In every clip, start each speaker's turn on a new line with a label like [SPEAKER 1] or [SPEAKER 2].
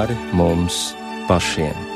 [SPEAKER 1] pāri mums pašiem.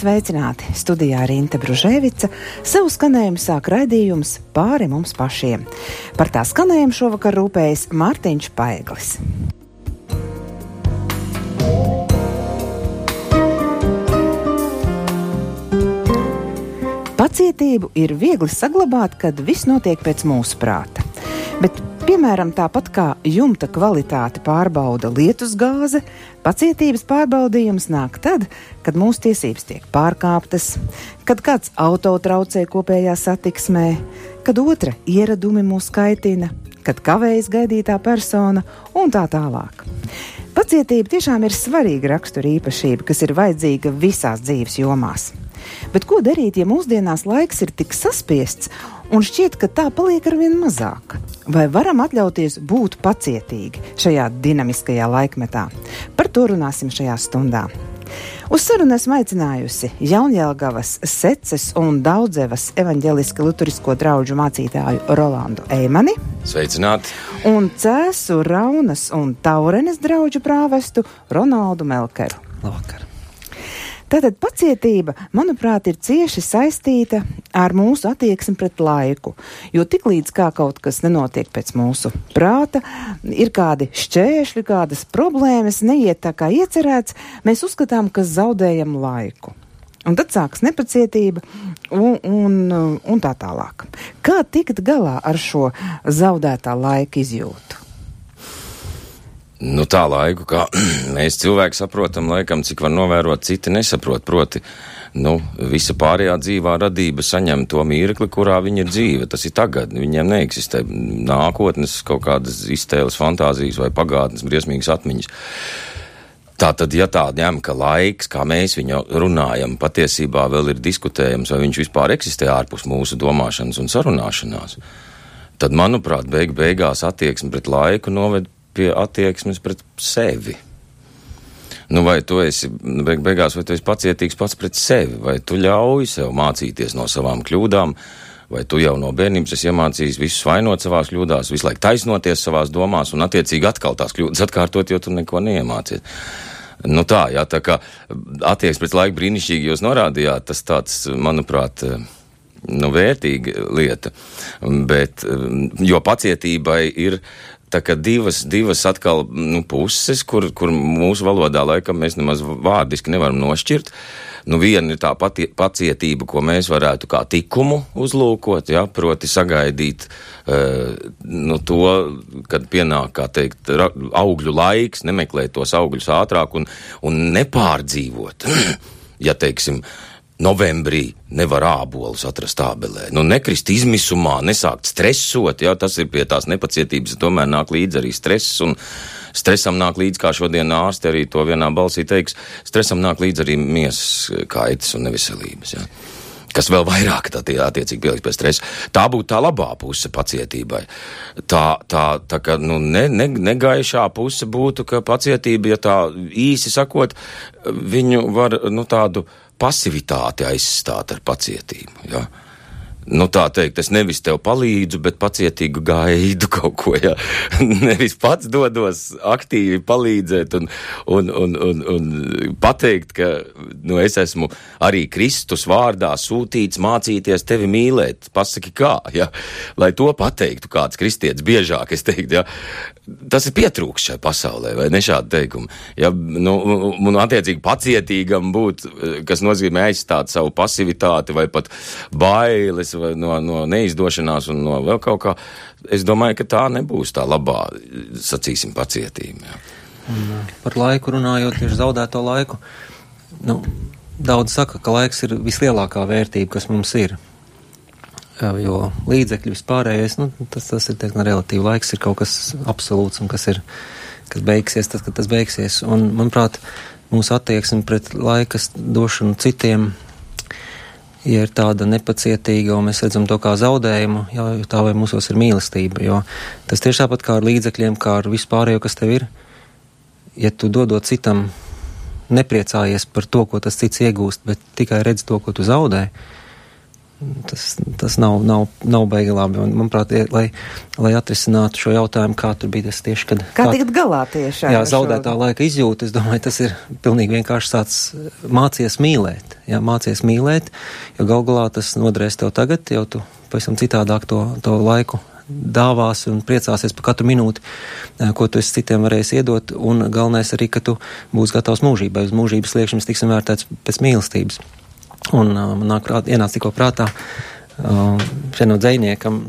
[SPEAKER 2] Sveicināti! Studijā Rīta Brunēvica savu skanējumu sāk raidījums pāri mums pašiem. Par tā skanējumu šovakar rūpējas Mārtiņš Paeglis. Pacietību ir viegli saglabāt, kad viss notiek pēc mūsu prāta. Bet Piemēram, tāpat kā jumta kvalitāti pārbauda lietus gāze, pacietības pārbaudījums nāk tad, kad mūsu tiesības tiek pārkāptas, kad kāds auto traucē kopējā satiksmē, kad otra ieradumi mūs kaitina, kad kavējas gaidītā persona un tā tālāk. Pacietība tiešām ir svarīga rakstura īpašība, kas ir vajadzīga visās dzīves jomās. Bet ko darīt, ja mūsdienās laiks ir tik saspiests un šķiet, ka tā paliek ar vien mazāk? Vai varam atļauties būt pacietīgi šajā dinamiskajā laikmetā? Par to runāsim šajā stundā. Uz sarunu esmu aicinājusi Jaunjēlgavas, Seces un Daudzevas evaņģeliski luturisko draugu mācītāju Rolandu Eimani.
[SPEAKER 3] Sveicināti!
[SPEAKER 2] Un Cēsu, Raunas un Taurenes draugu prāvestu Ronaldu Melkeru.
[SPEAKER 4] Labvakar!
[SPEAKER 2] Tātad pacietība, manuprāt, ir cieši saistīta ar mūsu attieksmi pret laiku. Jo tiklīdz kā kaut kas nenotiek pēc mūsu prāta, ir kādi šķēršļi, kādas problēmas, neiet tā kā iecerēts, mēs uzskatām, ka zaudējam laiku. Un tad sākas nepacietība un, un, un tā tālāk. Kā tikt galā ar šo zaudētā laika izjūtu?
[SPEAKER 3] Nu, tā laiku, kā mēs cilvēki saprotam, laikam, cik var novērot, citi nesaprot. Proti, nu, visa pārējā dzīvā radība saņem to mirkli, kurā viņa ir dzīve. Tas ir tagad, viņiem neeksistē nākotnes kaut kādas iztēles, fantāzijas vai pagātnes briesmīgas atmiņas. Tā tad, ja tā ņem, ka laiks, kā mēs viņu runājam, patiesībā vēl ir diskutējams, vai viņš vispār eksistē ārpus mūsu domāšanas un sarunāšanās, tad, manuprāt, beig beigās attieksme pret laiku noved pie attieksmes pret sevi. Nu, vai tu esi, nu, beig beigās, vai tu esi pacietīgs pats pret sevi, vai tu ļauj sev mācīties no savām kļūdām, vai tu jau no bērnības esi iemācījis visus vainot savās kļūdās, visu laiku taisnoties savās domās un attiecīgi atkal tās kļūdas atkārtot, jo tu neko neiemācies. Nu tā, jā, tā kā attieksme pret laiku brīnišķīgi jūs norādījāt, tas tāds, manuprāt, nu, vērtīga lieta, bet, jo pacietībai ir tā kā divas, divas atkal nu, puses, kur, kur mūsu valodā laikam mēs nemaz vārdiski nevaram nošķirt. Nu, viena ir tā pati, pacietība, ko mēs varētu kā likumu uzlūkot, ja, proti sagaidīt uh, nu, to, kad pienāk, kā teikt, augļu laiks, nemeklēt tos augļus ātrāk un, un nepārdzīvot. ja, teiksim, uh, novembrī nevar ābolus atrast ābelē. Nu, nekrist izmisumā, nesākt stresot, jā, tas ir pie tās nepacietības, tomēr nāk līdzi arī stress, un stresam nāk līdzi, kā šodien ārsti arī to vienā balsī teiks, stresam nāk līdzi arī miesas kaitas un neveselības, jā. Kas vēl vairāk tie attiecīgi pieliks pie stresa. Tā būtu tā labā puse pacietībai. Tā, tā, tā ka, nu, ne, ne, negaišā puse būtu, ka pacietība, ja tā īsi sakot, viņu var, nu, tādu pasivitāti aizstāt ar pacietību. Ja? Nu, tā teikt, es nevis tev palīdzu, bet pacietīgi gaidu kaut ko. Ja? nevis pats dodos aktīvi palīdzēt un, un, un, un, un pateikt, ka nu, es esmu arī Kristus vārdā sūtīts mācīties tevi mīlēt. Pasaki, kā, ja? lai to pateiktu kāds kristietis biežāk, es teiktu, ja? tas ir pietrūks šai pasaulē, vai ne šādi teikumi. Ja, nu, un attiecīgi pacietīgam būt, kas nozīmē aizstāt savu pasivitāti vai pat bailes bailes, no, no neizdošanās un no vēl kaut kā, es domāju, ka tā nebūs tā labā, sacīsim, pacietība. Jā.
[SPEAKER 4] Un, uh, par laiku runājot, tieši zaudēto laiku. Nu, daudz saka, ka laiks ir vislielākā vērtība, kas mums ir. Uh, jo līdzekļi vispārējais, nu, tas, tas ir teiksim, relatīvi. Laiks ir kaut kas absolūts un kas ir, kas beigsies, tad, kad tas beigsies. Un, manuprāt, mūsu attieksme pret laikas došanu citiem ja ir tāda nepacietīga, un mēs redzam to kā zaudējumu, jā, tā vai mūsos ir mīlestība. Jo tas tieši tāpat kā ar līdzekļiem, kā ar vispārējo, kas tev ir. Ja tu dodot citam, nepriecājies par to, ko tas cits iegūst, bet tikai redz to, ko tu zaudē, tas, tas nav, nav, nav baigi labi. Un, manuprāt, lai, lai atrisinātu šo jautājumu, kā tur bija tas tieši, kad.
[SPEAKER 2] Kā, kā tikt galā tieši
[SPEAKER 4] jā, zaudētā šo... laika izjūta, es domāju, tas ir pilnīgi vienkārši tāds mācies mīlēt. Jā, mācies mīlēt, jo gal galā tas noderēs tev tagad, jau tu pavisam citādāk to, to laiku dāvās un priecāsies par katru minūti, ko tu esi citiem varēsi iedot, un galvenais arī, ka tu būsi gatavs mūžībai. Uz mūžības liekšanas tiksim vērtēts pēc mīlestības. Un uh, man nāk prāt, ienāca tikko prātā uh, šiem no dzēniekam,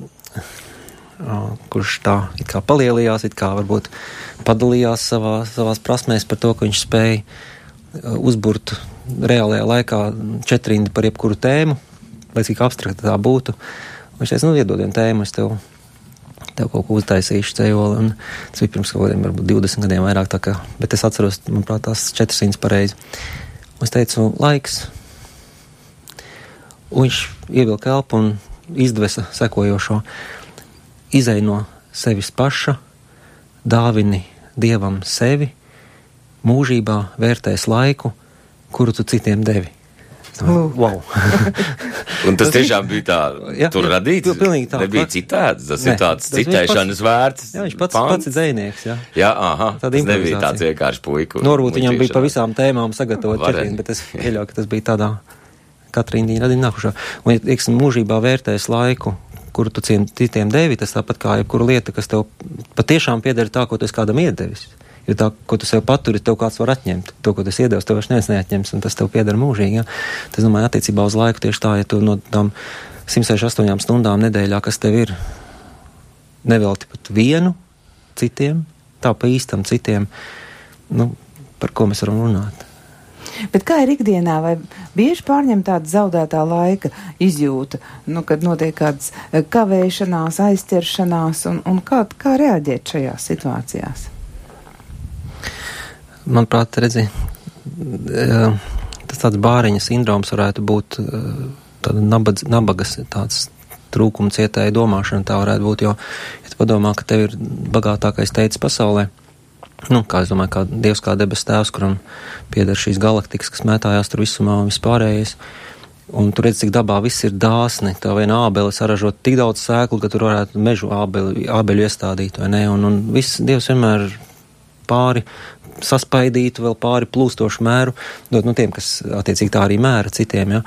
[SPEAKER 4] uh, kurš tā kā palielījās, it kā varbūt padalījās savā, savās prasmēs par to, ka viņš spēja uh, uzburt reālajā laikā četrindi par jebkuru tēmu, lai cik abstrakta tā būtu. Viņš teica, nu, iedod vienu tēmu, es tev, tev kaut ko uztaisīšu cejoli, un tas bija pirms kaut kādiem, varbūt 20 gadiem vairāk tā kā, bet es atceros, manuprāt, tās 400 pareizi. Un es teicu, laiks, Un viņš ievilka elpu un izdvesa sekojošo: Izej no sevis paša, dāvini dievam sevi, mūžībā vērtēs laiku, kuru tu citiem devi.
[SPEAKER 2] Wow.
[SPEAKER 3] un tas tiešām bija tā, jā, tur jā, radīts.
[SPEAKER 4] Pilnīgi tā.
[SPEAKER 3] Nebija citāds, tas ne, ir tāds tas citēšanas vērts.
[SPEAKER 4] Jā, viņš pats, pants. pats ir dzēnieks, jā.
[SPEAKER 3] Jā, aha, Tāda tas nebija tāds vienkārši puiku.
[SPEAKER 4] Norūt viņam bija pa visām tēmām sagatavot četriem, bet es pieļauju, ka tas bija tādā katra indīņa radīja nākušā. Un, ja teiksim, mūžībā vērtēs laiku, kuru tu citiem devi, tas tāpat kā jebkura lieta, kas tev patiešām pieder tā, ko tu esi kādam iedevis. Jo tā, ko tu sev paturi, tev kāds var atņemt. To, ko tu iedevis, tev vairs neviens neatņems, un tas tev pieder mūžīgi. Ja? Tas, domāju, attiecībā uz laiku tieši tā, ja tu no tām 168 stundām nedēļā, kas tev ir, nevelti pat vienu citiem, tā pa īstam citiem, nu, par ko mēs varam runāt.
[SPEAKER 2] Bet kā ir ikdienā, vai bieži pārņem tāda zaudētā laika izjūta, nu, kad notiek kādas eh, kavēšanās, aizķeršanās, un, un kā, kā reaģēt šajās situācijās?
[SPEAKER 4] Manuprāt, redzi, eh, tas tāds bāriņa sindroms varētu būt eh, tāda nabadz, nabagas tāds trūkuma cietēja domāšana tā varētu būt, jo, ja tu padomā, ka tev ir bagātākais teicis pasaulē, nu, kā es domāju, kā Dievs, kā debes tēvs, kuram pieder šīs galaktikas, kas mētājās tur visumā un vispārējais. Un tur redz, cik dabā viss ir dāsni. Tā viena ābele saražot tik daudz sēklu, ka tur varētu mežu ābeli, ābeļu iestādīt, vai ne? Un, un viss Dievs vienmēr pāri saspaidītu, vēl pāri plūstošu mēru, dot nu, tiem, kas attiecīgi tā arī mēra citiem. Ja?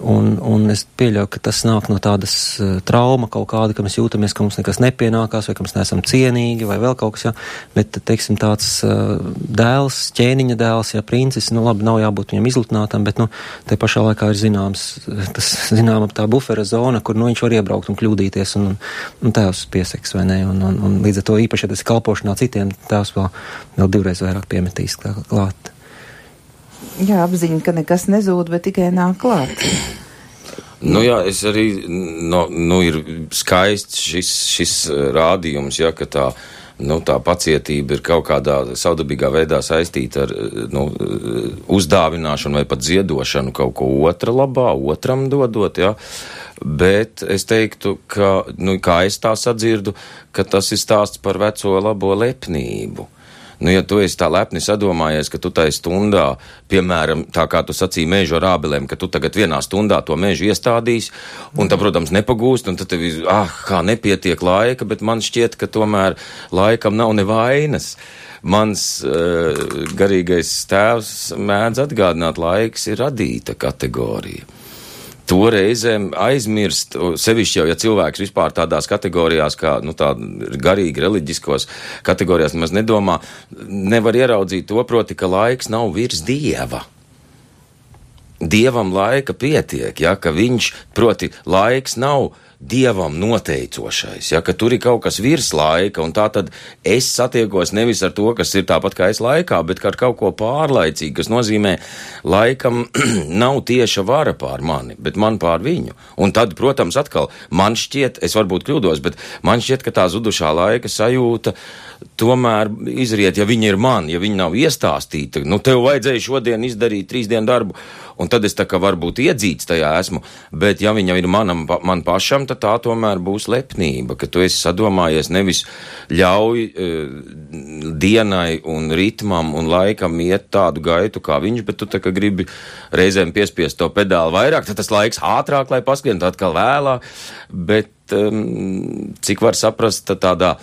[SPEAKER 4] Un, un es pieļauju, ka tas nāk no tādas uh, trauma kaut kāda, ka mēs jūtamies, ka mums nekas nepienākās, vai ka mēs neesam cienīgi, vai vēl kaut kas, jā. Bet, teiksim, tāds uh, dēls, ķēniņa dēls, jā, princis, nu labi, nav jābūt viņam izlutinātam, bet, nu, te pašā laikā ir zināms, tas, zināma tā bufera zona, kur, nu, viņš var iebraukt un kļūdīties, un, un tēvs pieseks, vai ne, un, un, un līdz ar to īpaši, ja tas ir kalpošanā citiem, tēvs vēl, vēl divreiz vairāk piemetīs klāt.
[SPEAKER 2] Jā, apziņa, ka nekas nezūd, bet tikai nāk klāt.
[SPEAKER 3] Nu, jā, es arī, no, nu, ir skaists šis, šis eh, rādījums, ja, ka tā, nu, tā pacietība ir kaut kādā saudabīgā veidā saistīta ar, eh, nu, eh, uzdāvināšanu vai pat ziedošanu kaut ko otra labā, otram dodot, ja. Bet es teiktu, ka, nu, kā es tā sadzirdu, ka tas ir stāsts par veco labo lepnību. Nu, ja tu esi tā lepni sadomājies, ka tu tai stundā, piemēram, tā kā tu sacīji mēžu ar ābelēm, ka tu tagad vienā stundā to mēžu iestādīsi, un tā, protams, nepagūst, un tad tev, ah, kā nepietiek laika, bet man šķiet, ka tomēr laikam nav nevainas. Mans uh, garīgais tēvs mēdz atgādināt, laiks ir radīta kategorija to reizēm aizmirst, sevišķi jau, ja cilvēks vispār tādās kategorijās, kā, nu, tā garīgi reliģiskos kategorijās nemaz nedomā, nevar ieraudzīt to, proti, ka laiks nav virs dieva. dievam laika pietiek, ja, ka viņš, proti, laiks nav dievam noteicošais, ja, ka tur ir kaut kas virs laika, un tā tad es satiekos nevis ar to, kas ir tāpat kā es laikā, bet ar kaut ko pārlaicīgu, kas nozīmē, laikam nav tieša vara pār mani, bet man pār viņu. Un tad, protams, atkal man šķiet, es varbūt kļūdos, bet man šķiet, ka tā zudušā laika sajūta tomēr izriet, ja viņa ir man, ja viņa nav iestāstīta, nu tev vajadzēja šodien izdarīt trīs dienu darbu, un tad es tā kā varbūt iedzīts tajā esmu, bet ja viņa ir manam, man pašam, tad tā tomēr būs lepnība, ka tu esi sadomājies nevis ļauj uh, dienai un ritmam un laikam iet tādu gaitu kā viņš, bet tu tā kā gribi reizēm piespiest to pedāli vairāk, tad tas laiks ātrāk, lai paskrien, tad atkal vēlāk, bet um, cik var saprast, tādā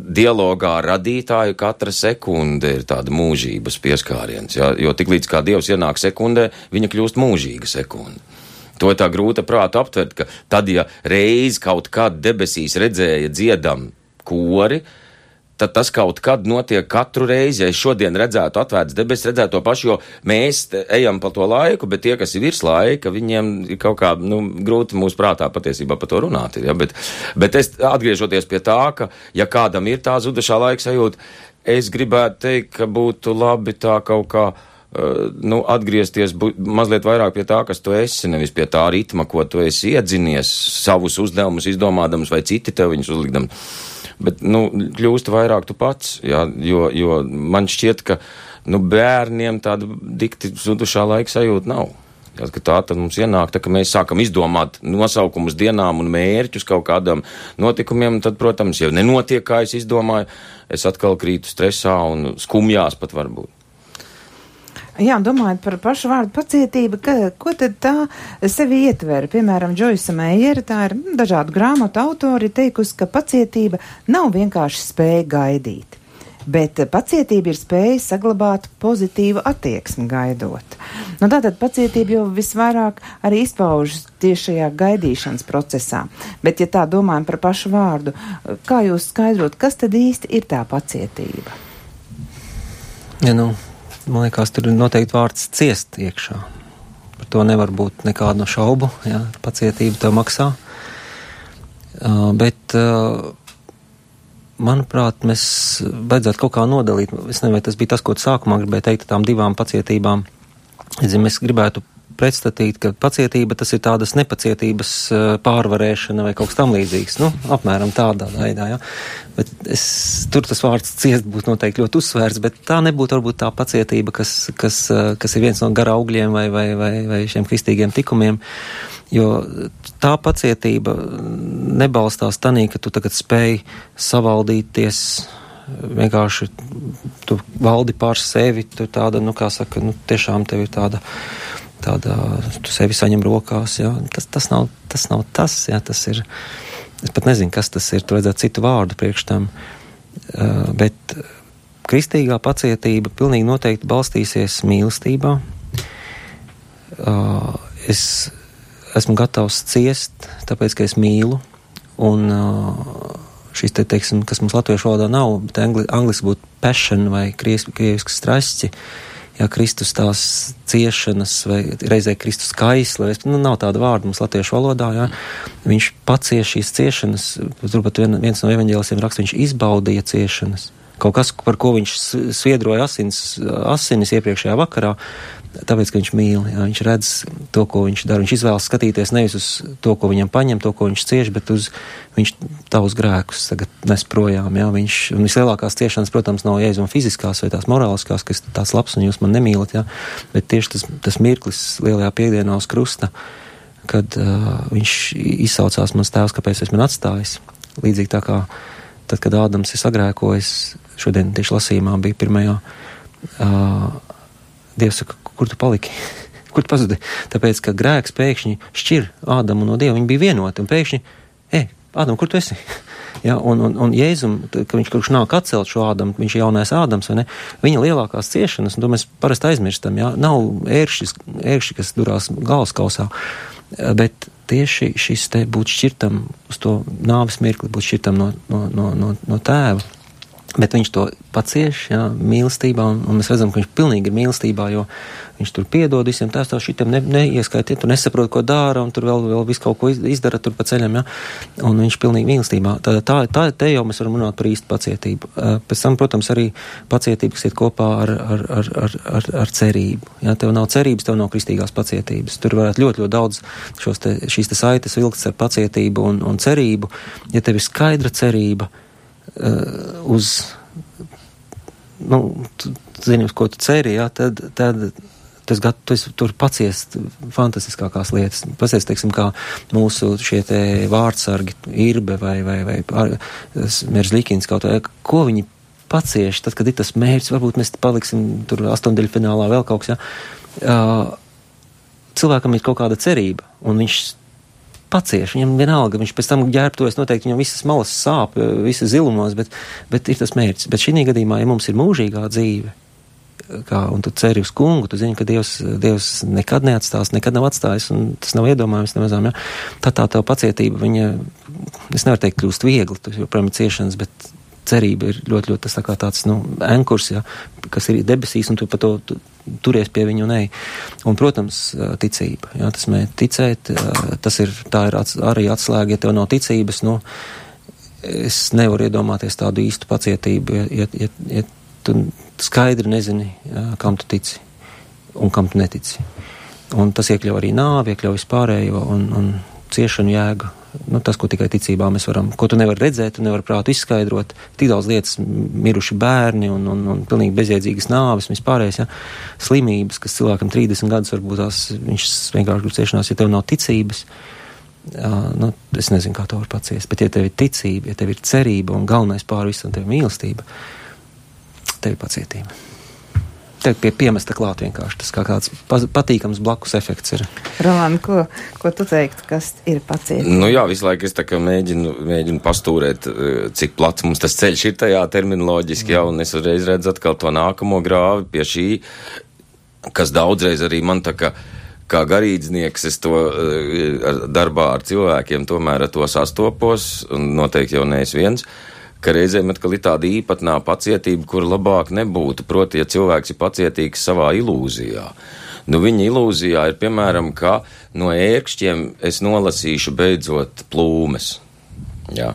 [SPEAKER 3] dialogā ar radītāju katra sekunde ir tāda mūžības pieskāriens, ja? jo tiklīdz kā Dievs ienāk sekundē, viņa kļūst mūžīga sekunde. To ir tā grūta prāta aptvert, ka tad, ja reiz kaut kad debesīs redzēja dziedam kori, uh, tad tas kaut kad notiek katru reizi. Ja es šodien redzētu atvērts debesis, redzētu to pašu, jo mēs ejam pa to laiku, bet tie, kas ir virs laika, viņiem ir kaut kā nu, grūti mūsu prātā patiesībā par to runāt. Ir, ja? bet, bet es atgriežoties pie tā, ka ja kādam ir tā zudušā laika sajūta, es gribētu teikt, ka būtu labi tā kaut kā. Uh, nu, atgriezties mazliet vairāk pie tā, kas tu esi, nevis pie tā ritma, ko tu esi iedzinies, savus uzdevumus izdomādams vai citi tev viņus uzlikdami bet, nu, kļūst vairāk tu pats, jā, jo, jo man šķiet, ka, nu, bērniem tāda dikti zudušā laika sajūta nav. Jā, tā tad mums ienāk, tā, ka mēs sākam izdomāt nosaukumus dienām un mērķus kaut kādam notikumiem, tad, protams, ja nenotiek, kā es izdomāju, es atkal krītu stresā un skumjās pat varbūt.
[SPEAKER 2] Jā, domājot par pašu vārdu pacietība, ka, ko tad tā sevi ietver? Piemēram, Džoisa Meijera, tā ir dažādu grāmatu autori, teikusi, ka pacietība nav vienkārši spēja gaidīt. Bet pacietība ir spēja saglabāt pozitīvu attieksmi gaidot. Nu, tātad pacietība jau visvairāk arī izpaužas tieši šajā gaidīšanas procesā. Bet, ja tā domājam par pašu vārdu, kā jūs skaidrot, kas tad īsti ir tā pacietība?
[SPEAKER 4] Ja, nu, man liekas, tur ir noteikti vārds ciest iekšā. Par to nevar būt nekādu šaubu, ja pacietība to maksā. Uh, bet, uh, manuprāt, mēs vajadzētu kaut kā nodalīt. Es nezinu, vai tas bija tas, ko sākumā gribēji teikt, tām divām pacietībām. Es, zinu, es gribētu pretstatīt, ka pacietība tas ir tādas nepacietības eh, pārvarēšana vai kaut kas tam līdzīgs. Nu, apmēram tādā veidā, jā. Bet es, tur tas vārds ciest būtu noteikti ļoti uzsvērts, bet tā nebūtu varbūt tā pacietība, kas, kas, eh, kas ir viens no gara augļiem vai, vai, vai, vai šiem kristīgiem tikumiem. Jo tā pacietība nebalstās tanī, ka tu tagad spēj savaldīties vienkārši tu valdi pār sevi, tu tāda, nu, kā saka, nu, tiešām tev ir tāda tādā, tu sevi saņem rokās, jā. Tas, tas nav tas, nav tas, jā, tas ir, es pat nezinu, kas tas ir, tu vajadzētu citu vārdu priekš tam, uh, bet kristīgā pacietība pilnīgi noteikti balstīsies mīlestībā. Uh, es esmu gatavs ciest, tāpēc, ka es mīlu, un uh, šis te, teiksim, kas mums latviešu valodā nav, bet angli, angliski būtu passion vai krieviski strasti, uh, ja Kristus tās ciešanas, vai reizē Kristus kaisla, vai, nu, nav tāda vārda mums latviešu valodā, ja, viņš pacieš šīs ciešanas, turpat vien, viens no evaņģēlisiem raksta, viņš izbaudīja ciešanas. Kaut kas, par ko viņš sviedroja asins, asinis iepriekšējā vakarā, tāpēc, ka viņš mīl, jā, viņš redz to, ko viņš dara. Viņš izvēlas skatīties nevis uz to, ko viņam paņem, to, ko viņš cieš, bet uz viņš tavus grēkus tagad nes projām. Jā, viņš, un vislielākās ciešanas, protams, nav jēzuma fiziskās vai tās morāliskās, kas tās labs un jūs man nemīlat, jā, bet tieši tas, tas mirklis lielajā piekdienā uz krusta, kad uh, viņš izsaucās mans tēvs, kāpēc es man atstājis. Līdzīgi tā kā tad, kad Ādams ir sagrēkojis, šodien tieši lasījumā bija pirmajā, uh, Dievs saka, kur tu paliki? kur tu pazudi? Tāpēc, ka grēks pēkšņi šķir Ādamu no Dieva. Viņi bija vienoti un pēkšņi, ej, Ādam, kur tu esi? Ja, un, un, un Jēzum, ka viņš kaut kā nāk atcelt šo Ādamu, viņš ir jaunais Ādams, vai ne? Viņa lielākās ciešanas, un to mēs parasti aizmirstam, ja, nav ēršis, ērši, kas durās galvaskausā, bet tieši šis te būt šķirtam uz to nāves mirkli, būt šķirtam no, no, no, no, no tēva Bet viņš to pacieš, jā, mīlestībā, un, un mēs redzam, ka viņš pilnīgi ir mīlestībā, jo viņš tur piedod visiem tās tā šitam ne, neieskaitiet, tu nesaprot, ko dara, un tur vēl, vēl visu kaut ko izdara tur pa ceļam, jā, un viņš pilnīgi mīlestībā. Tā, tā, tā te jau mēs varam runāt par īstu pacietību. Pēc tam, protams, arī pacietība, kas iet kopā ar, ar, ar, ar, ar, ar cerību. Ja tev nav cerības, tev nav kristīgās pacietības. Tur varētu ļoti, ļoti daudz šos te, šīs te saites vilkts ar pacietību un, un cerību. Ja tev ir skaidra cerība, uz, nu, tu, zini, uz ko tu ceri, jā, tad, tad tas gat, tu esi tur paciest fantastiskākās lietas. Paciest, teiksim, kā mūsu šie te vārdsargi, Irbe vai, vai, vai Merzlikins kaut vai, ko viņi pacieš, tad, kad ir tas mērķis, varbūt mēs paliksim tur astoņdaļu finālā vēl kaut kas, jā. Uh, cilvēkam ir kaut kāda cerība, un viņš pacieš. Viņam vienalga, viņš pēc tam ģērbtojas, noteikti viņam visas malas sāp, visas zilumos, bet, bet ir tas mērķis. Bet šī gadījumā, ja mums ir mūžīgā dzīve, kā, un tu ceri uz kungu, tu zini, ka Dievs, Dievs nekad neatstās, nekad nav atstājis, un tas nav iedomājams nemazām, ja? Tā tā tev pacietība, viņa, es nevaru teikt, kļūst viegli, tu joprojām ir ciešanas, bet cerība ir ļoti, ļoti tas tā kā tāds, nu, enkurs, ja, kas ir debesīs, un tu pa to tu, turies pie viņu un ej. Un, protams, ticība, jā, tas mē ticēt, tas ir, tā ir ats, arī atslēga, ja tev nav ticības, nu, es nevaru iedomāties tādu īstu pacietību, ja, ja, ja, ja tu skaidri nezini, jā, kam tu tici un kam tu netici. Un tas iekļauj arī nāvi, iekļauj vispārējo un, un ciešanu jēgu nu, tas, ko tikai ticībā mēs varam, ko tu nevari redzēt, tu nevari prātu izskaidrot. Tik daudz lietas, miruši bērni un, un, un pilnīgi bezjēdzīgas nāves, vispārējais, ja, slimības, kas cilvēkam 30 gadus varbūt tās viņš vienkārši grib ciešanās, ja tev nav ticības. Jā, nu, es nezinu, kā to var paciest, bet ja tev ir ticība, ja tev ir cerība un galvenais pāri visam tev mīlestība, tev ir pacietība teikt, pie piemesta klāt vienkārši. Tas kā kāds patīkams blakus efekts ir.
[SPEAKER 2] Roland, ko, ko tu teiktu, kas ir pacietīgi?
[SPEAKER 3] Nu jā, visu laiku es tā kā mēģinu, mēģinu pastūrēt, eh, cik plats mums tas ceļš ir tajā terminoloģiski, mm. jā, un es uzreiz redzu atkal to nākamo grāvi pie šī, kas daudzreiz arī man tā kā kā garīdznieks, es to uh, darbā ar cilvēkiem tomēr ar to sastopos, un noteikti jau nees viens. Uh, ka reizēm atkal ir tāda īpatnā pacietība, kur labāk nebūtu. Proti, ja cilvēks ir pacietīgs savā ilūzijā. Nu, viņa ilūzijā ir piemēram, ka no ērkšķiem es nolasīšu beidzot plūmes. Jā.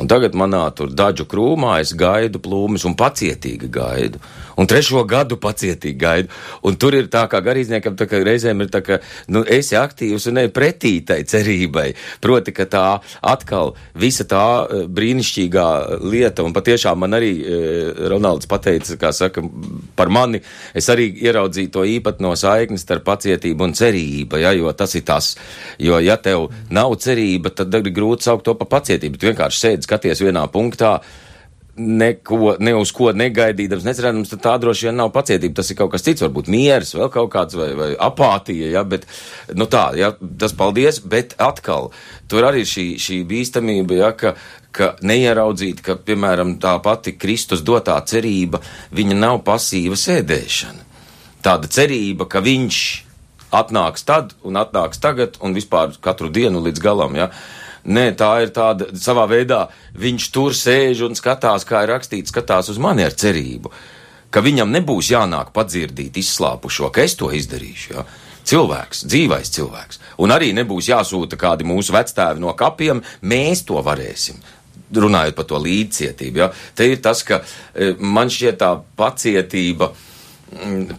[SPEAKER 3] Un tagad manā tur daļu krūmā es gaidu plūmes un pacietīgi gaidu un trešo gadu pacietīgi gaidu. Un tur ir tā kā garīdzniekam, tā kā reizēm ir tā, ka, nu, esi aktīvs un ne pretī tai cerībai. Proti, ka tā atkal visa tā e, brīnišķīgā lieta, un patiešām man arī e, Ronalds pateica, kā saka, par mani, es arī ieraudzīju to īpatno saikni starp pacietību un cerību, ja, jo tas ir tas, jo ja tev nav cerība, tad ir grūti saukt to par pacietību. Tu vienkārši sēdi, skaties vienā punktā, neko, ne uz ko negaidīdams, necerēdams, tad tā droši vien nav pacietība. Tas ir kaut kas cits, varbūt miers, vēl kaut kāds vai, vai apātija, ja, bet, nu tā, ja, tas paldies, bet atkal, tur arī šī, šī bīstamība, ja, ka, ka neieraudzīt, ka, piemēram, tā pati Kristus dotā cerība, viņa nav pasīva sēdēšana. Tāda cerība, ka viņš atnāks tad un atnāks tagad un vispār katru dienu līdz galam, ja, Nē, tā ir tāda savā veidā, viņš tur sēž un skatās, kā ir rakstīts, skatās uz mani ar cerību, ka viņam nebūs jānāk padzirdīt izslāpušo, ka es to izdarīšu. Ja? Cilvēks, dzīvais cilvēks. Un arī nebūs jāsūta kādi mūsu vectēvi no kapiem, mēs to varēsim runājot par to līdzcietību. Ja? Te ir tas, ka e, man šķiet tā pacietība Mm,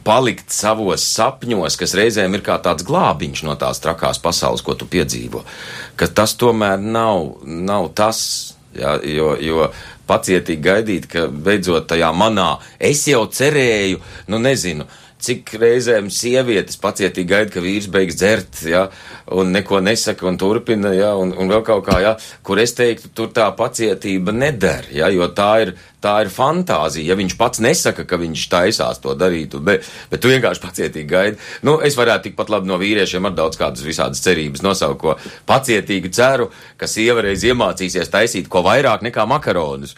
[SPEAKER 3] palikt savos sapņos, kas reizēm ir kā tāds glābiņš no tās trakās pasaules, ko tu piedzīvo. Ka tas tomēr nav, nav tas, ja, jo, jo pacietīgi gaidīt, ka beidzot tajā manā es jau cerēju, nu nezinu, cik reizēm sievietes pacietīgi gaida, ka vīrs beigs dzert, ja, un neko nesaka un turpina, ja, un, un vēl kaut kā, ja, kur es teiktu, tur tā pacietība neder, ja, jo tā ir, tā ir fantāzija. Ja viņš pats nesaka, ka viņš taisās to darīt, bet, bet tu vienkārši pacietīgi gaidi. Nu, es varētu tikpat labi no vīriešiem ar daudz kādas visādas cerības nosaukt, ko pacietīgi ceru, ka sieva reiz iemācīsies taisīt ko vairāk nekā makaronus.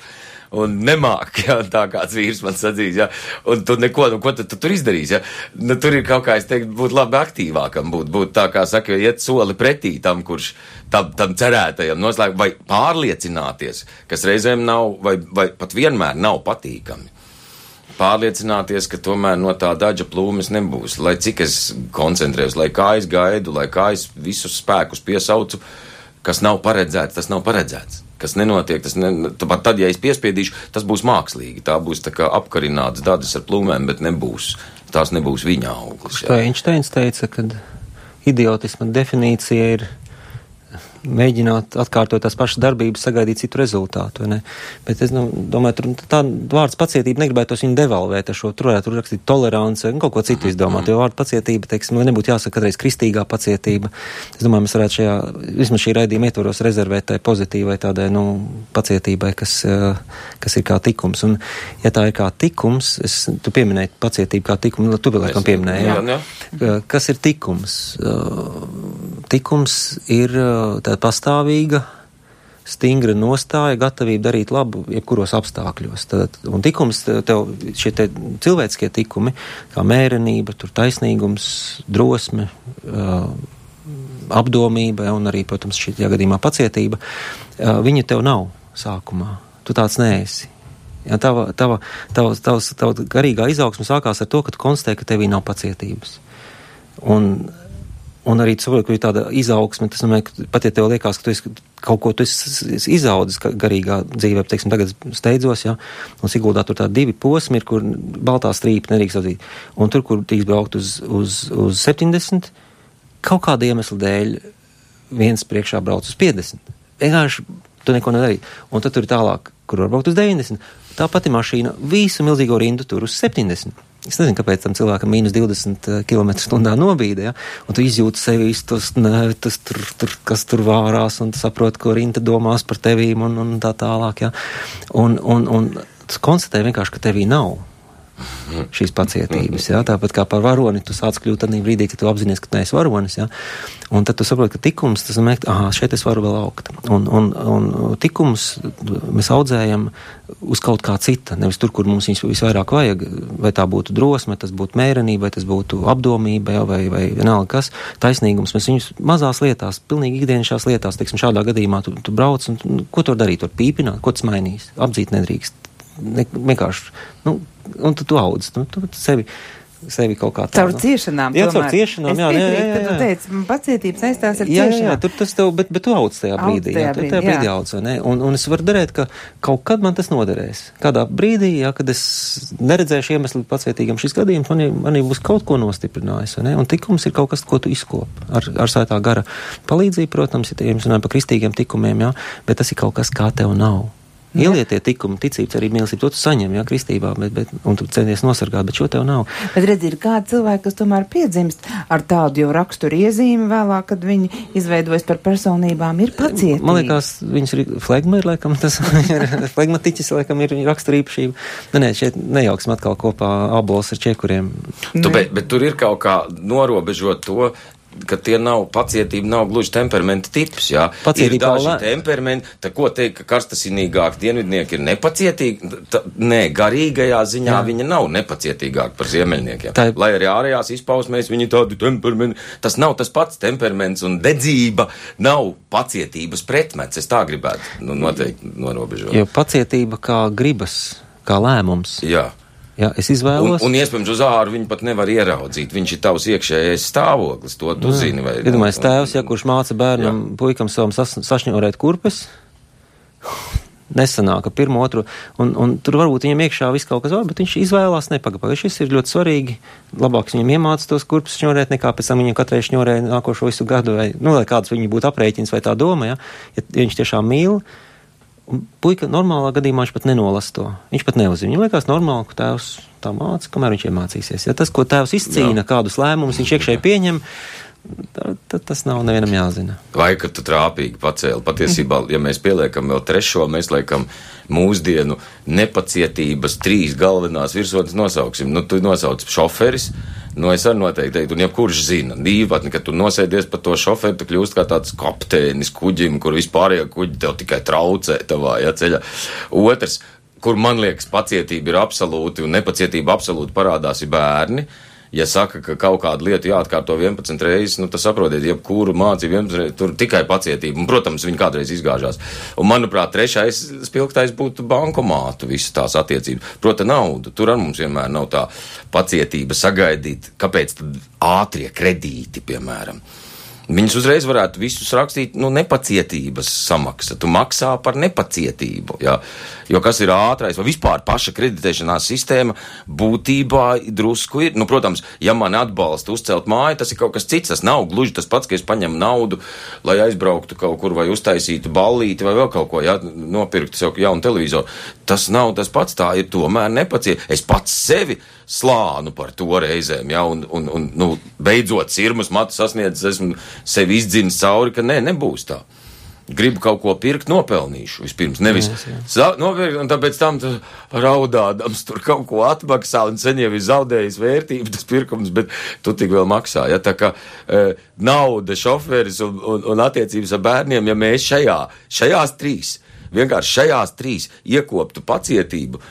[SPEAKER 3] Un nemāk, ja, tā kāds vīrs man sadzīs, ja, un tu neko, nu, ko tu, tu tur izdarīsi, ja, nu, tur ir kaut kā, es teiktu, būt labi aktīvākam, būt, būt tā kā saka, iet soli pretī tam, kurš tam, tam cerētajam noslēgt, vai pārliecināties, kas reizēm nav, vai, vai pat vienmēr nav patīkami pārliecināties, ka tomēr no tā daļa plūmes nebūs. Lai cik es koncentrējos, lai kā es gaidu, lai kā es visus spēkus piesaucu, kas nav paredzēts, tas nav paredzēts. Kas nenotiek, tas ne, pat tad, ja es piespiedīšu, tas būs mākslīgi. Tā būs tā kā apkarināts dadas ar plūmēm, bet nebūs, tās nebūs viņa auglis.
[SPEAKER 4] Kā Einsteins teica, ka idiotisma definīcija ir mēģināt atkārtot tās pašas darbības, sagaidīt citu rezultātu. Bet es nu, domāju, tur tā vārds pacietība negribētu viņu devalvēt ar šo, tur varētu rakstīt tolerance un kaut ko citu izdomāt, jo vārdu pacietība, teiksim, lai nebūtu jāsaka katreiz kristīgā pacietība. Es domāju, mēs varētu šajā, vismaz šī raidījuma ietvaros rezervēt tai pozitīvai tādai, nu, pacietībai, kas, eh, kas ir kā tikums. Un, ja tā ir kā tikums, es, tu pieminēji pacietību kā tikumu, nu, tu vēl laikam pieminēji, jā. jā. jā. Kas ir tikums? Tikums ir tā tāda pastāvīga, stingra nostāja, gatavība darīt labu jebkuros apstākļos. Tad, un tikums, tev šie te cilvēciskie tikumi, kā mērenība, taisnīgums, drosme, uh, apdomība un arī, protams, šī gadījumā pacietība, uh, viņa tev nav sākumā. Tu tāds neesi. Ja, tava, tava, tava, tava, tava garīgā izaugsme sākās ar to, ka tu konstatē, ka tevī nav pacietības. Un Un arī cilvēku ir tāda izaugsme, tas nozīmē, ka pat ja tev liekas, ka tu esi kaut ko tu esi izaudzis garīgā dzīvē, teiksim, tagad steidzos, ja, un Siguldā tur tā divi posmi ir, kur baltā strīpa nedrīkst atzīt. Un tur, kur drīkst braukt uz, uz, uz 70, kaut kāda iemesla dēļ viens priekšā brauc uz 50. Vienkārši tu neko nedarīji. Un tad tur ir tālāk, kur var braukt uz 90. Tā pati mašīna visu milzīgo rindu tur uz 70. Es nezinu, kāpēc tam cilvēkam mīnus 20 km/h nobīda, ja? un tu izjūti sevi tos nērtus, tur, tur, kas tur vārās, un tu saproti, ko rinta domās par tevīm un, un tā tālāk. Ja? Un, un, un tu konstatē vienkārši, ka tevī nav šīs pacietības. Ja? Tāpat kā par varoni, tu sāc kļūt tādā brīdī, kad tu apzinājies, ka tu neesi varonis. Ja? Un tad tu saproti, ka tikums, tas nozīmē, ka šeit es varu vēl augt. Un, un, un tikums mēs audzējam uz kaut kā cita, nevis tur, kur mums viņus visvairāk vajag. Vai tā būtu drosme, tas būtu mērenība, vai tas būtu apdomība, ja? vai, vai vienalga kas, taisnīgums. Mēs viņus mazās lietās, pilnīgi ikdienišķās lietās, teiksim, šādā gadījumā tu, tu brauc un nu, ko tur darīt, tur pīpināt, ko tas mainīs, apdzīt nedrīkst. Ne, vienkārši, nu, un tu, tu audz, nu, tu sevi sevi kaut kā tādu.
[SPEAKER 2] Caur nu. ciešanām.
[SPEAKER 4] Jā, caur ciešanām, jā, jā, jā, jā.
[SPEAKER 2] Tu teici, pacietības saistās ar
[SPEAKER 4] jā,
[SPEAKER 2] ciešanām.
[SPEAKER 4] Jā, jā, tur tas tev, bet, bet tu audz tajā brīdī,
[SPEAKER 2] tajā
[SPEAKER 4] jā,
[SPEAKER 2] brīdī,
[SPEAKER 4] tajā brīdī
[SPEAKER 2] jā.
[SPEAKER 4] audz, vai ne? Un, un es varu darēt, ka kaut kad man tas noderēs. Kādā brīdī, jā, kad es neredzēšu iemeslu pacietīgam šis gadījums, manī, manī būs kaut ko nostiprinājis, vai ne? Un tikums ir kaut kas, ko tu izkop. Ar, ar svētā gara palīdzību, protams, ja jums runājam par kristīgiem tikumiem, jā, bet tas ir kaut kas, kā tev nav. Ielietie tikumi, ticības arī mīlestība, to tu saņem, jā, kristībā, bet, bet, un tu centies nosargāt, bet šo tev nav.
[SPEAKER 2] Bet redz, ir kādi cilvēki, kas tomēr piedzimst ar tādu jau raksturu iezīmi vēlāk, kad viņi izveidojas par personībām, ir pacietīgi.
[SPEAKER 4] Man liekas, viņas ir flegma, ir laikam tas ir flegmatiķis, laikam ir raksturīpašība. Nē, nē, šeit nejauksim atkal kopā abols ar čekuriem.
[SPEAKER 3] Tu, bet, bet tur ir kaut kā norobežot to, ka tie nav pacietība, nav gluži temperamenta tips. Jā,
[SPEAKER 4] Pacietība
[SPEAKER 3] ir daži
[SPEAKER 4] lē-
[SPEAKER 3] temperamenti. Tā ko teikt, ka karstasinīgāki dienvidnieki ir nepacietīgi? Tā, nē, garīgajā ziņā jā. viņi nav nepacietīgāki par ziemeļniekiem.
[SPEAKER 4] Tā
[SPEAKER 3] Lai arī ārējās izpausmēs viņi tādi temperamenti, tas nav tas pats temperaments un dedzība nav pacietības pretmets. Es tā gribētu nu, noteikti norobežot.
[SPEAKER 4] Jo pacietība kā gribas, kā lēmums.
[SPEAKER 3] Jā.
[SPEAKER 4] Jā, es
[SPEAKER 3] Un,
[SPEAKER 4] izvēlos.
[SPEAKER 3] un iespējams, uz āru viņi pat nevar ieraudzīt. Viņš ir tavs iekšējais stāvoklis, to tu zini. Vai,
[SPEAKER 4] Iedomājieties, tēvs, ja kurš māca bērnam, jā. puikam savam sas, sašņorēt kurpes, nesanāka pirmo, otru, un, un tur varbūt viņam iekšā viss kaut kas var, bet viņš izvēlās nepagaidīt. Šis ir ļoti svarīgi. Labāk viņam iemācīt tos kurpes šņorēt, nekā pēc tam viņam katrai šņorē nākošo visu gadu, vai, nu, lai kāds viņi būtu aprēķins vai tā doma, ja, ja viņš tiešām mīl. Un puika normālā gadījumā viņš pat nenolasa to. Viņš pat neuzzina. Viņam liekas normāli, ka tēvs tā māca, kamēr viņš iemācīsies. Ja tas, ko tēvs izcīna, Jā. kādus lēmumus viņš iekšēji pieņem, tad, tas nav nevienam jāzina.
[SPEAKER 3] Vai ka tu trāpīgi pacēli? Patiesībā, ja mēs pieliekam vēl trešo, mēs liekam mūsdienu nepacietības trīs galvenās virsotnes nosauksim. Nu, tu nosauc šoferis. Nu, es arī noteikti teiktu, un jebkurš zina, dīvaini, ka tu nosēdies par to šoferi, tu kļūst kā tāds kapteinis kuģim, kur vispārējie kuģi tev tikai traucē tavā ja, ceļā. Otrs, kur man liekas, pacietība ir absolūti un nepacietība absolūti parādās, ir bērni. Ja saka, ka kaut kādu lietu jāatkārto 11 reizes, nu, tas saprotiet, jebkuru mācību 11 reizes, tur tikai pacietība. Un, protams, viņi kādreiz izgāžās. Un, manuprāt, trešais spilgtais būtu bankomātu visas tās attiecības. Prota naudu. Tur ar mums vienmēr nav tā pacietība sagaidīt, kāpēc tad ātrie kredīti, piemēram. Viņus uzreiz varētu visus rakstīt, nu, nepacietības samaksa. Tu maksā par nepacietību. Jā. Jo kas ir ātrais vai vispār paša kreditēšanās sistēma būtībā drusku ir. Nu, protams, ja man atbalsta uzcelt māju, tas ir kaut kas cits. Tas nav gluži tas pats, ka es paņemu naudu, lai aizbrauktu kaut kur vai uztaisītu ballīti vai vēl kaut ko, ja nopirktu sev jaunu televizoru. Tas nav tas pats, tā ir tomēr nepaciet. Es pats sevi slānu par to reizēm, ja, un, un, un nu, beidzot sirmas matu sasniedzis, esmu sevi izdzinis cauri, ka nē, nebūs tā. Gribu kaut ko pirkt, nopelnīšu vispirms. Nevis nopirkt, un tāpēc tam raudādams tur kaut ko atmaksā, un sen jau ir zaudējis vērtību tas pirkums, bet tu tik vēl maksā. Ja? Tā kā e, nauda, šoferis un, un, un attiecības ar bērniem, ja mēs šajā, šajās trīs, vienkārši šajās trīs iekoptu pacietību,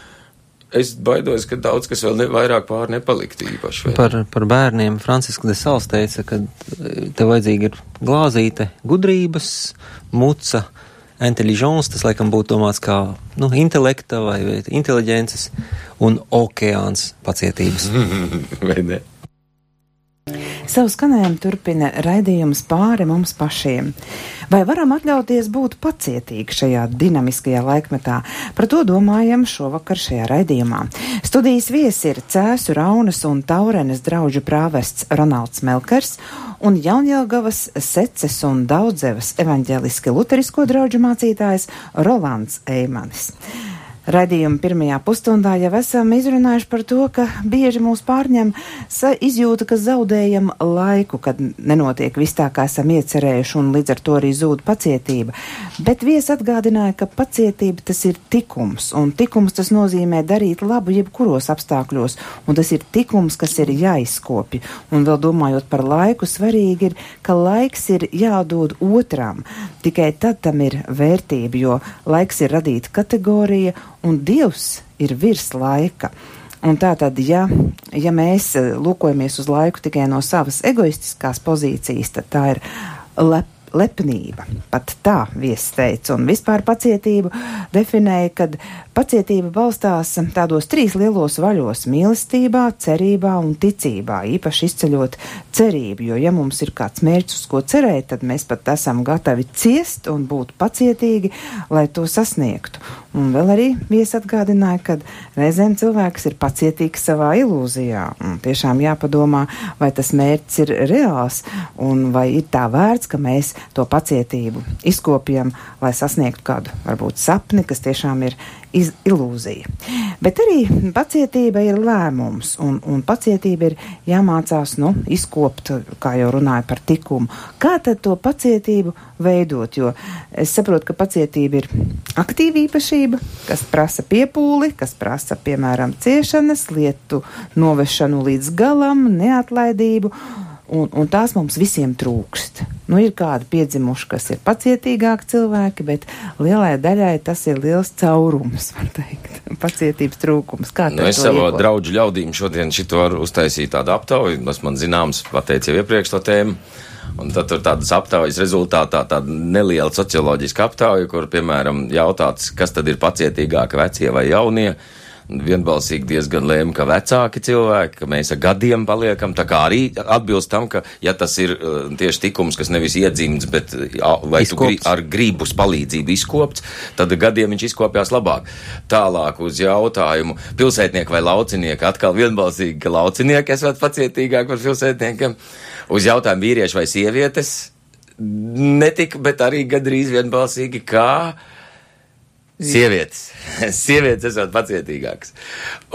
[SPEAKER 3] es baidos, ka daudz kas vēl ne, vairāk pār nepalikt īpaši. Vai?
[SPEAKER 4] Par, par bērniem Franciska de Sals teica, ka e, te vajadzīga ir glāzīte gudrības, muca, inteliģents, tas laikam būtu domāts kā nu, intelekta vai, vai inteliģences un okeāns pacietības.
[SPEAKER 3] vai ne?
[SPEAKER 2] Savu skanējumu turpina raidījums pāri mums pašiem. Vai varam atļauties būt pacietīgi šajā dinamiskajā laikmetā? Par to domājam šovakar šajā raidījumā. Studijas viesi ir Cēsu, Raunas un Taurenes draugu prāvests Ronalds Melkers un Jaunjelgavas, Seces un Daudzevas evaņģeliski luterisko draugu mācītājs Rolands Eimanis. Radījuma pirmajā pusstundā jau esam izrunājuši par to, ka bieži mūs pārņem izjūta, ka zaudējam laiku, kad nenotiek viss tā, kā esam iecerējuši, un līdz ar to arī zūd pacietība. Bet vies atgādināja, ka pacietība tas ir tikums, un tikums tas nozīmē darīt labu jebkuros apstākļos, un tas ir tikums, kas ir jāizkopja. Un vēl domājot par laiku, svarīgi ir, ka laiks ir jādod otram. Tikai tad tam ir vērtība, jo laiks ir radīta kategorija un Dievs ir virs laika. Un tā tad, ja, ja mēs eh, lūkojamies uz laiku tikai no savas egoistiskās pozīcijas, tad tā ir lep, lepnība. Pat tā viesis teica, un vispār pacietību definēja, kad pacietība balstās tādos trīs lielos vaļos - mīlestībā, cerībā un ticībā, īpaši izceļot cerību, jo ja mums ir kāds mērķis, uz ko cerēt, tad mēs pat esam gatavi ciest un būt pacietīgi, lai to sasniegtu. Un vēl arī viesi atgādināja, ka reizēm cilvēks ir pacietīgs savā ilūzijā. Un tiešām jāpadomā, vai tas mērķis ir reāls un vai ir tā vērts, ka mēs to pacietību izkopjam, lai sasniegtu kādu varbūt sapni, kas tiešām ir iz, ilūzija. Bet arī pacietība ir lēmums, un, un pacietība ir jāmācās, nu, izkopt, kā jau runāja par tikumu. Kā tad to pacietību veidot? Jo es saprotu, ka pacietība ir aktīva īpašība, kas prasa piepūli, kas prasa, piemēram, ciešanas, lietu novešanu līdz galam, neatlaidību un, un tās mums visiem trūkst. Nu, ir kādi piedzimuši, kas ir pacietīgāki cilvēki, bet lielai daļai tas ir liels caurums, var teikt, pacietības trūkums. Kā
[SPEAKER 3] nu, es savā draudžu ļaudīm šodien šito varu uztaisīt tādu aptauju, tas man zināms, pateicu jau iepriekš to tēmu. Un tad tur tādas aptaujas rezultātā tāda neliela socioloģiska aptauja, kur, piemēram, jautāts, kas tad ir pacietīgāki vecie vai jaunie vienbalsīgi diezgan lēma, ka vecāki cilvēki, ka mēs ar gadiem paliekam, tā kā arī atbilst tam, ka, ja tas ir uh, tieši tikums, kas nevis iedzimts, bet vai Izkopts. tu gri, ar gribus palīdzību izkopts, tad gadiem viņš izkopjās labāk. Tālāk uz jautājumu pilsētnieki vai laucinieki, atkal vienbalsīgi, ka laucinieki esat pacietīgāk par pilsētniekiem. Uz jautājumu vīrieši vai sievietes, netika, bet arī gadrīz vienbalsīgi, kā Sievietes. Sievietes esat pacietīgākas.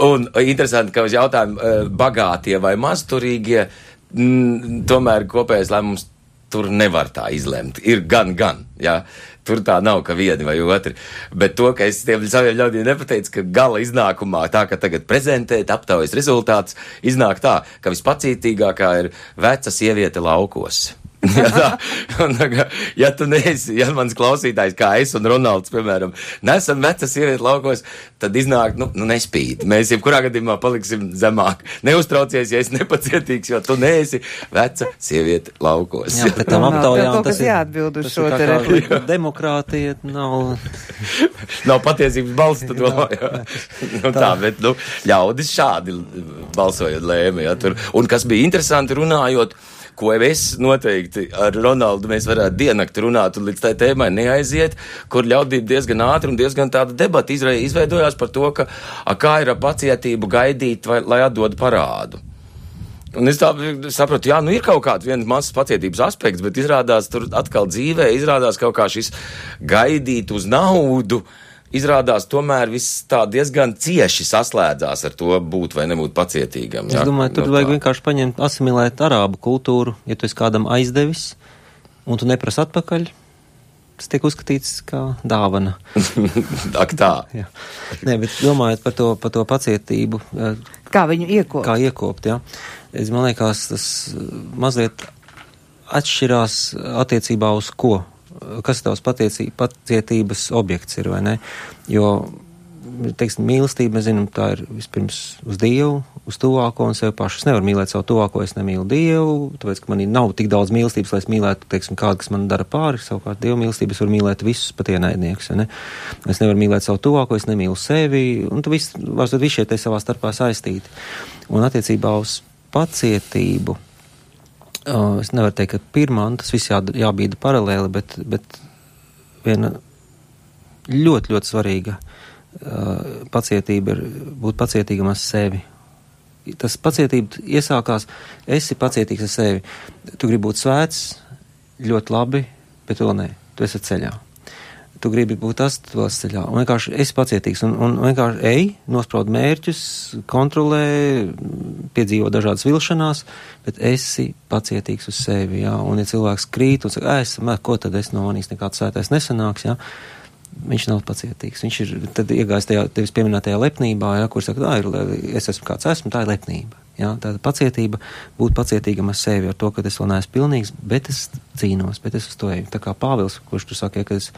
[SPEAKER 3] Un interesanti, ka uz jautājumu eh, bagātie vai mazturīgie, m, tomēr kopējais lēmums tur nevar tā izlemt. Ir gan, gan, jā. Tur tā nav, ka vieni vai otri. Bet to, ka es tiem saviem ļaudīm nepateicu, ka gala iznākumā, tā kā tagad prezentēt aptaujas rezultāts, iznāk tā, ka vispacītīgākā ir veca sieviete laukos ja, tā, un, ja tu neesi, ja mans klausītājs, kā es un Ronalds, piemēram, nesam veca sieviete laukos, tad iznāk, nu, nu nespīd. Mēs jebkurā gadījumā paliksim zemāk. Neuztraucies, ja es nepacietīgs, jo tu neesi veca sieviete laukos.
[SPEAKER 4] Jā, bet tam aptaujām
[SPEAKER 2] tas ir jāatbild uz šo te
[SPEAKER 4] repliku. Demokrātija nav.
[SPEAKER 3] nav patiesības balsts, tu domā, jā. Nu, tā, bet, nu, ļaudis šādi balsojot lēma, jā, tur. Un kas bija interesanti runājot, ko es noteikti ar Ronaldu mēs varētu diennakti runāt un līdz tai tēmai neaiziet, kur ļaudība diezgan ātri un diezgan tāda debata izveidojās par to, ka a, kā ir ar pacietību gaidīt, vai, lai atdod parādu. Un es tā saprotu, jā, nu ir kaut kāds mazs pacietības aspekts, bet izrādās tur atkal dzīvē, izrādās kaut kā šis gaidīt uz naudu. Uh, izrādās tomēr viss tā diezgan cieši saslēdzās ar to būt vai nebūt pacietīgam.
[SPEAKER 4] Jā, es domāju, tur no vajag vienkārši paņemt, asimilēt arābu kultūru, ja tu esi kādam aizdevis un tu neprasa atpakaļ. Tas tiek uzskatīts kā dāvana.
[SPEAKER 3] Ak, tā.
[SPEAKER 4] jā. Nē, bet domājot par to, par to pacietību.
[SPEAKER 2] Kā viņu iekopt?
[SPEAKER 4] Kā iekopt, jā. Es man liekas, tas mazliet atšķirās attiecībā uz ko kas tavs pacietības objekts ir, vai ne? Jo, teiksim, mīlestība, mēs zinām, tā ir vispirms uz Dievu, uz tuvāko un sev pašu. Es nevaru mīlēt savu tuvāko, es nemīlu Dievu, tāpēc, ka man nav tik daudz mīlestības, lai es mīlētu, teiksim, kādu, kas man dara pāri, savukārt Dievu mīlestības var mīlēt visus pat ienaidniekus, ne? Es nevaru mīlēt savu tuvāko, es nemīlu sevi, un tu viss, tad visi šie te savā starpā saistīti. Un attiecībā uz pacietību Uh, es nevaru teikt, ka pirmā, un tas viss jā, jābīda paralēli, bet, bet viena ļoti, ļoti svarīga uh, pacietība ir būt pacietīgam ar sevi. Tas pacietība iesākās, esi pacietīgs ar sevi. Tu gribi būt svēts, ļoti labi, bet vēl nē, tu esi ceļā tu gribi būt vēl ceļā. Un vienkārši esi pacietīgs un, un vienkārši ej, nospraud mērķus, kontrolē, piedzīvo dažādas vilšanās, bet esi pacietīgs uz sevi, jā. Un ja cilvēks krīt un saka, es, ko tad es no manīs nekāds svētais nesanāks, jā. Viņš nav pacietīgs. Viņš ir iegājis tajā tevis pieminētajā lepnībā, jā, kur saka, tā ir, es esmu kāds esmu, tā ir lepnība. Jā, tāda pacietība, būt pacietīgam ar sevi, ar to, ka es vēl neesmu pilnīgs, bet es cīnos, bet es uz to eju. Tā kā Pāvils, kurš tu saki, ka es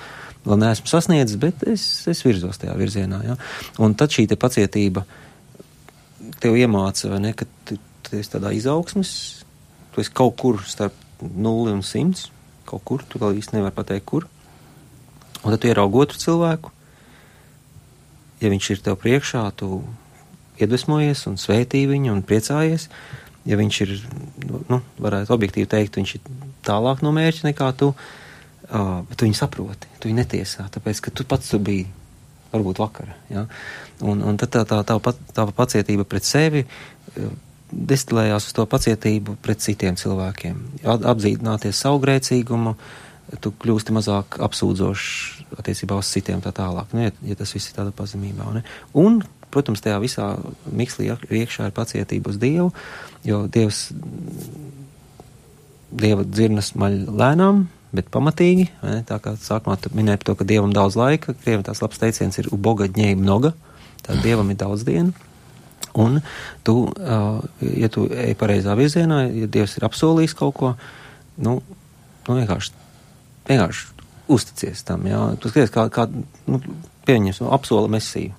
[SPEAKER 4] vēl neesmu sasniedzis, bet es, es virzos tajā virzienā. Ja? Un tad šī pacietība tev iemāca, vai ne, ka tu, tu esi tādā izaugsmes, tu esi kaut kur starp nulli un simts, kaut kur, tu vēl īsti nevar pateikt, kur. Un tad tu ieraugi otru cilvēku, ja viņš ir tev priekšā, tu iedvesmojies un svētī viņu un priecājies. Ja viņš ir, nu, varētu objektīvi teikt, viņš ir tālāk no mērķa nekā tu, uh, Uh, bet tu viņu saproti, tu viņu netiesā, tāpēc, ka tu pats tu biji varbūt vakara. Ja? Un, un tad tā, tā, tā, tā, tā pacietība pret sevi destilējās uz to pacietību pret citiem cilvēkiem. Apzīdināties savu grēcīgumu, tu kļūsti mazāk apsūdzošs attiecībā uz citiem tā tālāk, nu, ja, tas viss ir tādā pazemībā. Ne? Un, protams, tajā visā mikslī iekšā ir pacietība uz Dievu, jo Dievs, Dieva dzirnas maļ lēnām, bet pamatīgi. Ne? Tā kā sākumā minēja par to, ka dievam daudz laika, krievim tās labs teiciens ir uboga ņēma noga, tad dievam ir daudz dienu. Un tu, ja tu ej pareizā virzienā, ja dievs ir apsolījis kaut ko, nu, nu vienkārši, vienkārši uzticies tam, jā. Tu skaties, kā, kā nu, pieņems, nu, apsola mesiju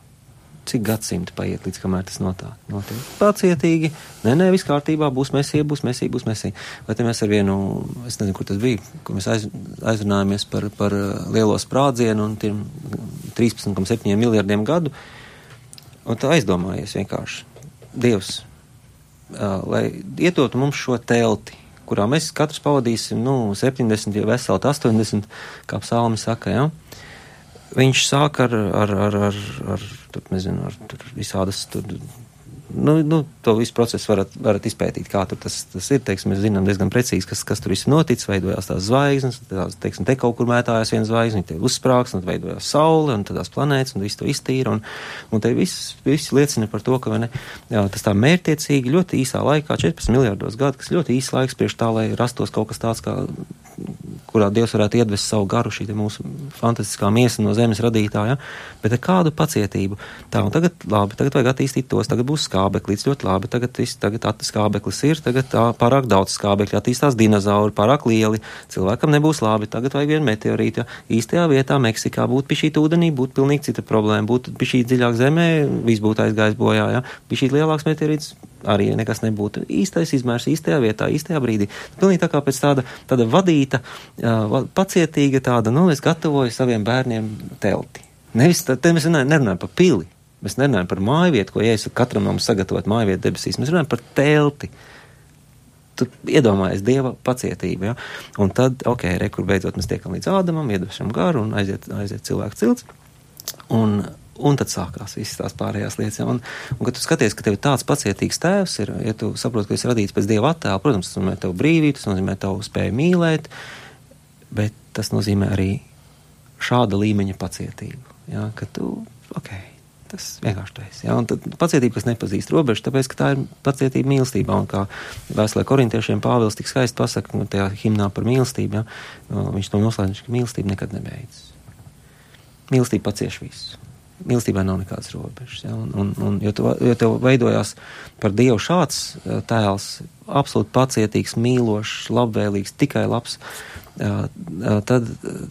[SPEAKER 4] cik gadsimti paiet, līdz kamēr tas notiek. Pacietīgi, nē, nē, viss kārtībā, būs mesija, būs mesija, būs mesija. Vai te mēs ar vienu, es nezinu, kur tas bija, kur mēs aiz, aizrunājāmies par, par uh, lielo sprādzienu un tiem 13,7 miljardiem gadu, un tā aizdomājies vienkārši. Dievs, uh, lai iedotu mums šo telti, kurā mēs katrs pavadīsim, nu, 70, ja veseli 80, kā psalmi saka, ja? viņš sāk ar, ar, ar, ar, ar tur, nezinu, ar tur visādas, tur, nu, nu, to visu procesu varat, varat izpētīt, kā tur tas, tas ir, teiksim, mēs zinām diezgan precīzi, kas, kas tur viss noticis, veidojās tās zvaigznes, tās, teiksim, te kaut kur mētājās viena zvaigzne, te uzsprāgs, un veidojās saule, un tās planētas, un viss to iztīra, un, un te viss, viss liecina par to, ka, ne, jā, tas tā mērtiecīgi ļoti īsā laikā, 14 miljārdos gadu, kas ļoti īsts laiks priekš tā, lai rastos kaut kas tāds, kā kurā Dievs varētu iedvest savu garu, šī mūsu fantastiskā miesa no zemes radītāja, bet ar kādu pacietību. Tā, un tagad, labi, tagad vajag attīstīt tos, tagad būs skābeklis, ļoti labi, tagad, tagad skābeklis ir, tagad tā, pārāk daudz skābekļa, attīstās dinozauri, pārāk lieli, cilvēkam nebūs labi, tagad vajag vienu meteorītu, ja īstajā vietā Meksikā būtu pie šī ūdenī, būtu pilnīgi cita problēma, būtu pie šī dziļāk zemē, viss būtu aizgājis bojā, ja, pie šī lielāks meteorīts arī nekas nebūtu. Īstais izmērs, īstajā vietā, īstajā brīdī. Pilnīgi tā kā pēc tāda, tāda vadīta, pacietīga tāda, nu, es gatavoju saviem bērniem telti. Nevis, tā, te mēs nerunājam par pili, mēs nerunājam par māju vietu, ko Jēzus katram no mums sagatavot māju vietu debesīs, mēs runājam par telti. Tu iedomājies dieva pacietību, ja? un tad, ok, rekur beidzot mēs tiekam līdz ādamam, iedvešam garu un aiziet, aiziet cilvēku cilts. Un, Un tad sākās visas tās pārējās lietas. Un, un kad tu skaties, ka tev tāds pacietīgs tēvs ir, ja tu saproti, ka esi radīts pēc dieva attēla, protams, tas nozīmē tev brīvību, tas nozīmē tev spēju mīlēt, bet tas nozīmē arī šāda līmeņa pacietību. Ja? Ka tu, ok, tas vienkārši esi. Ja? Un tad pacietība, kas nepazīst robežu, tāpēc, ka tā ir pacietība mīlestībā. Un kā vēstulē korintiešiem Pāvils tik skaisti pasaka, nu, tajā himnā par mīlestību, ja? viņš to noslēdz, ka mīlestība nekad nebeidzas. Mīlestība pacieš visu mīlestībai nav nekādas robežas. Ja? Un, un, un, jo, tu, jo tev veidojās par Dievu šāds eh, tēls, absolūti pacietīgs, mīlošs, labvēlīgs, tikai labs, tad eh,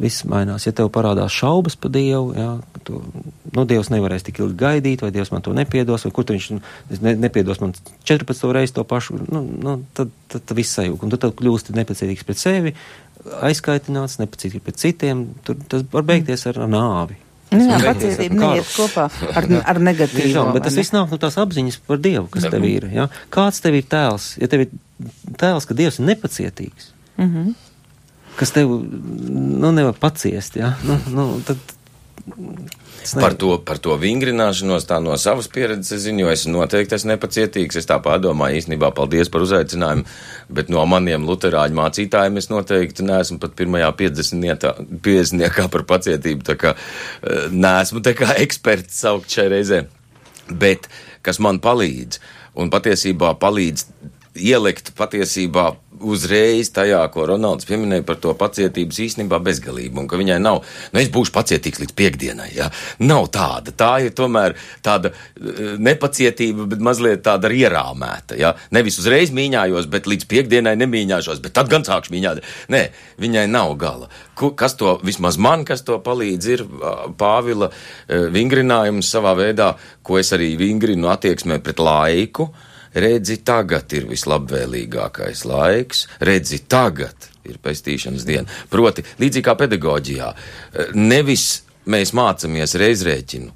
[SPEAKER 4] viss mainās. Ja tev parādās šaubas par Dievu, ja, tu, nu, Dievs nevarēs tik ilgi gaidīt, vai Dievs man to nepiedos, vai kur viņš ne, nepiedos man 14 reizi to pašu, nu, nu, tad, tad, tad viss sajūg. Un tu tad kļūsti nepacietīgs pret sevi, aizkaitināts, nepacietīgs pret citiem, tur tas var beigties ar, ar nāvi.
[SPEAKER 2] Nu, jā, pacietība neiet kopā ar, ar negatīvu.
[SPEAKER 4] Jā, bet tas viss nāk no tās apziņas par Dievu, kas tev ir. Ja? Kāds tev ir tēls? Ja tev ir tēls, ka Dievs ir nepacietīgs, mm -hmm. Kas tev nu, nevar paciest, ja? nu, nu, tad
[SPEAKER 3] Par to, par to vingrināšanos, tā no savas pieredzes zinu, jo es noteikti esmu nepacietīgs. Es tā pārdomāju, īstenībā paldies par uzaicinājumu, bet no maniem luterāņu mācītājiem es noteikti neesmu pat pirmajā 50. 50. par pacietību, tā kā eh, neesmu tā kā eksperts saukt šai reizē. Bet kas man palīdz, un patiesībā palīdz ielikt patiesībā uzreiz tajā, ko Ronalds pieminēja par to pacietības īstenībā bezgalību, un ka viņai nav, nu es būšu pacietīgs līdz piekdienai, ja? Nav tāda. Tā ir tomēr tāda eh, nepacietība, bet mazliet tāda ierāmēta, ja? Nevis uzreiz mīņājos, bet līdz piekdienai nemīņāšos, bet tad gan sākšu mīņāt. Nē, viņai nav gala. Kas to, vismaz man, kas to palīdz, ir Pāvila eh, vingrinājums savā veidā, ko es arī vingrinu attieksmē pret laiku. Uh, redzi, tagad ir vislabvēlīgākais laiks, redzi, tagad ir pestīšanas diena. Proti, līdzīgi kā pedagoģijā, nevis mēs mācāmies reizrēķinu.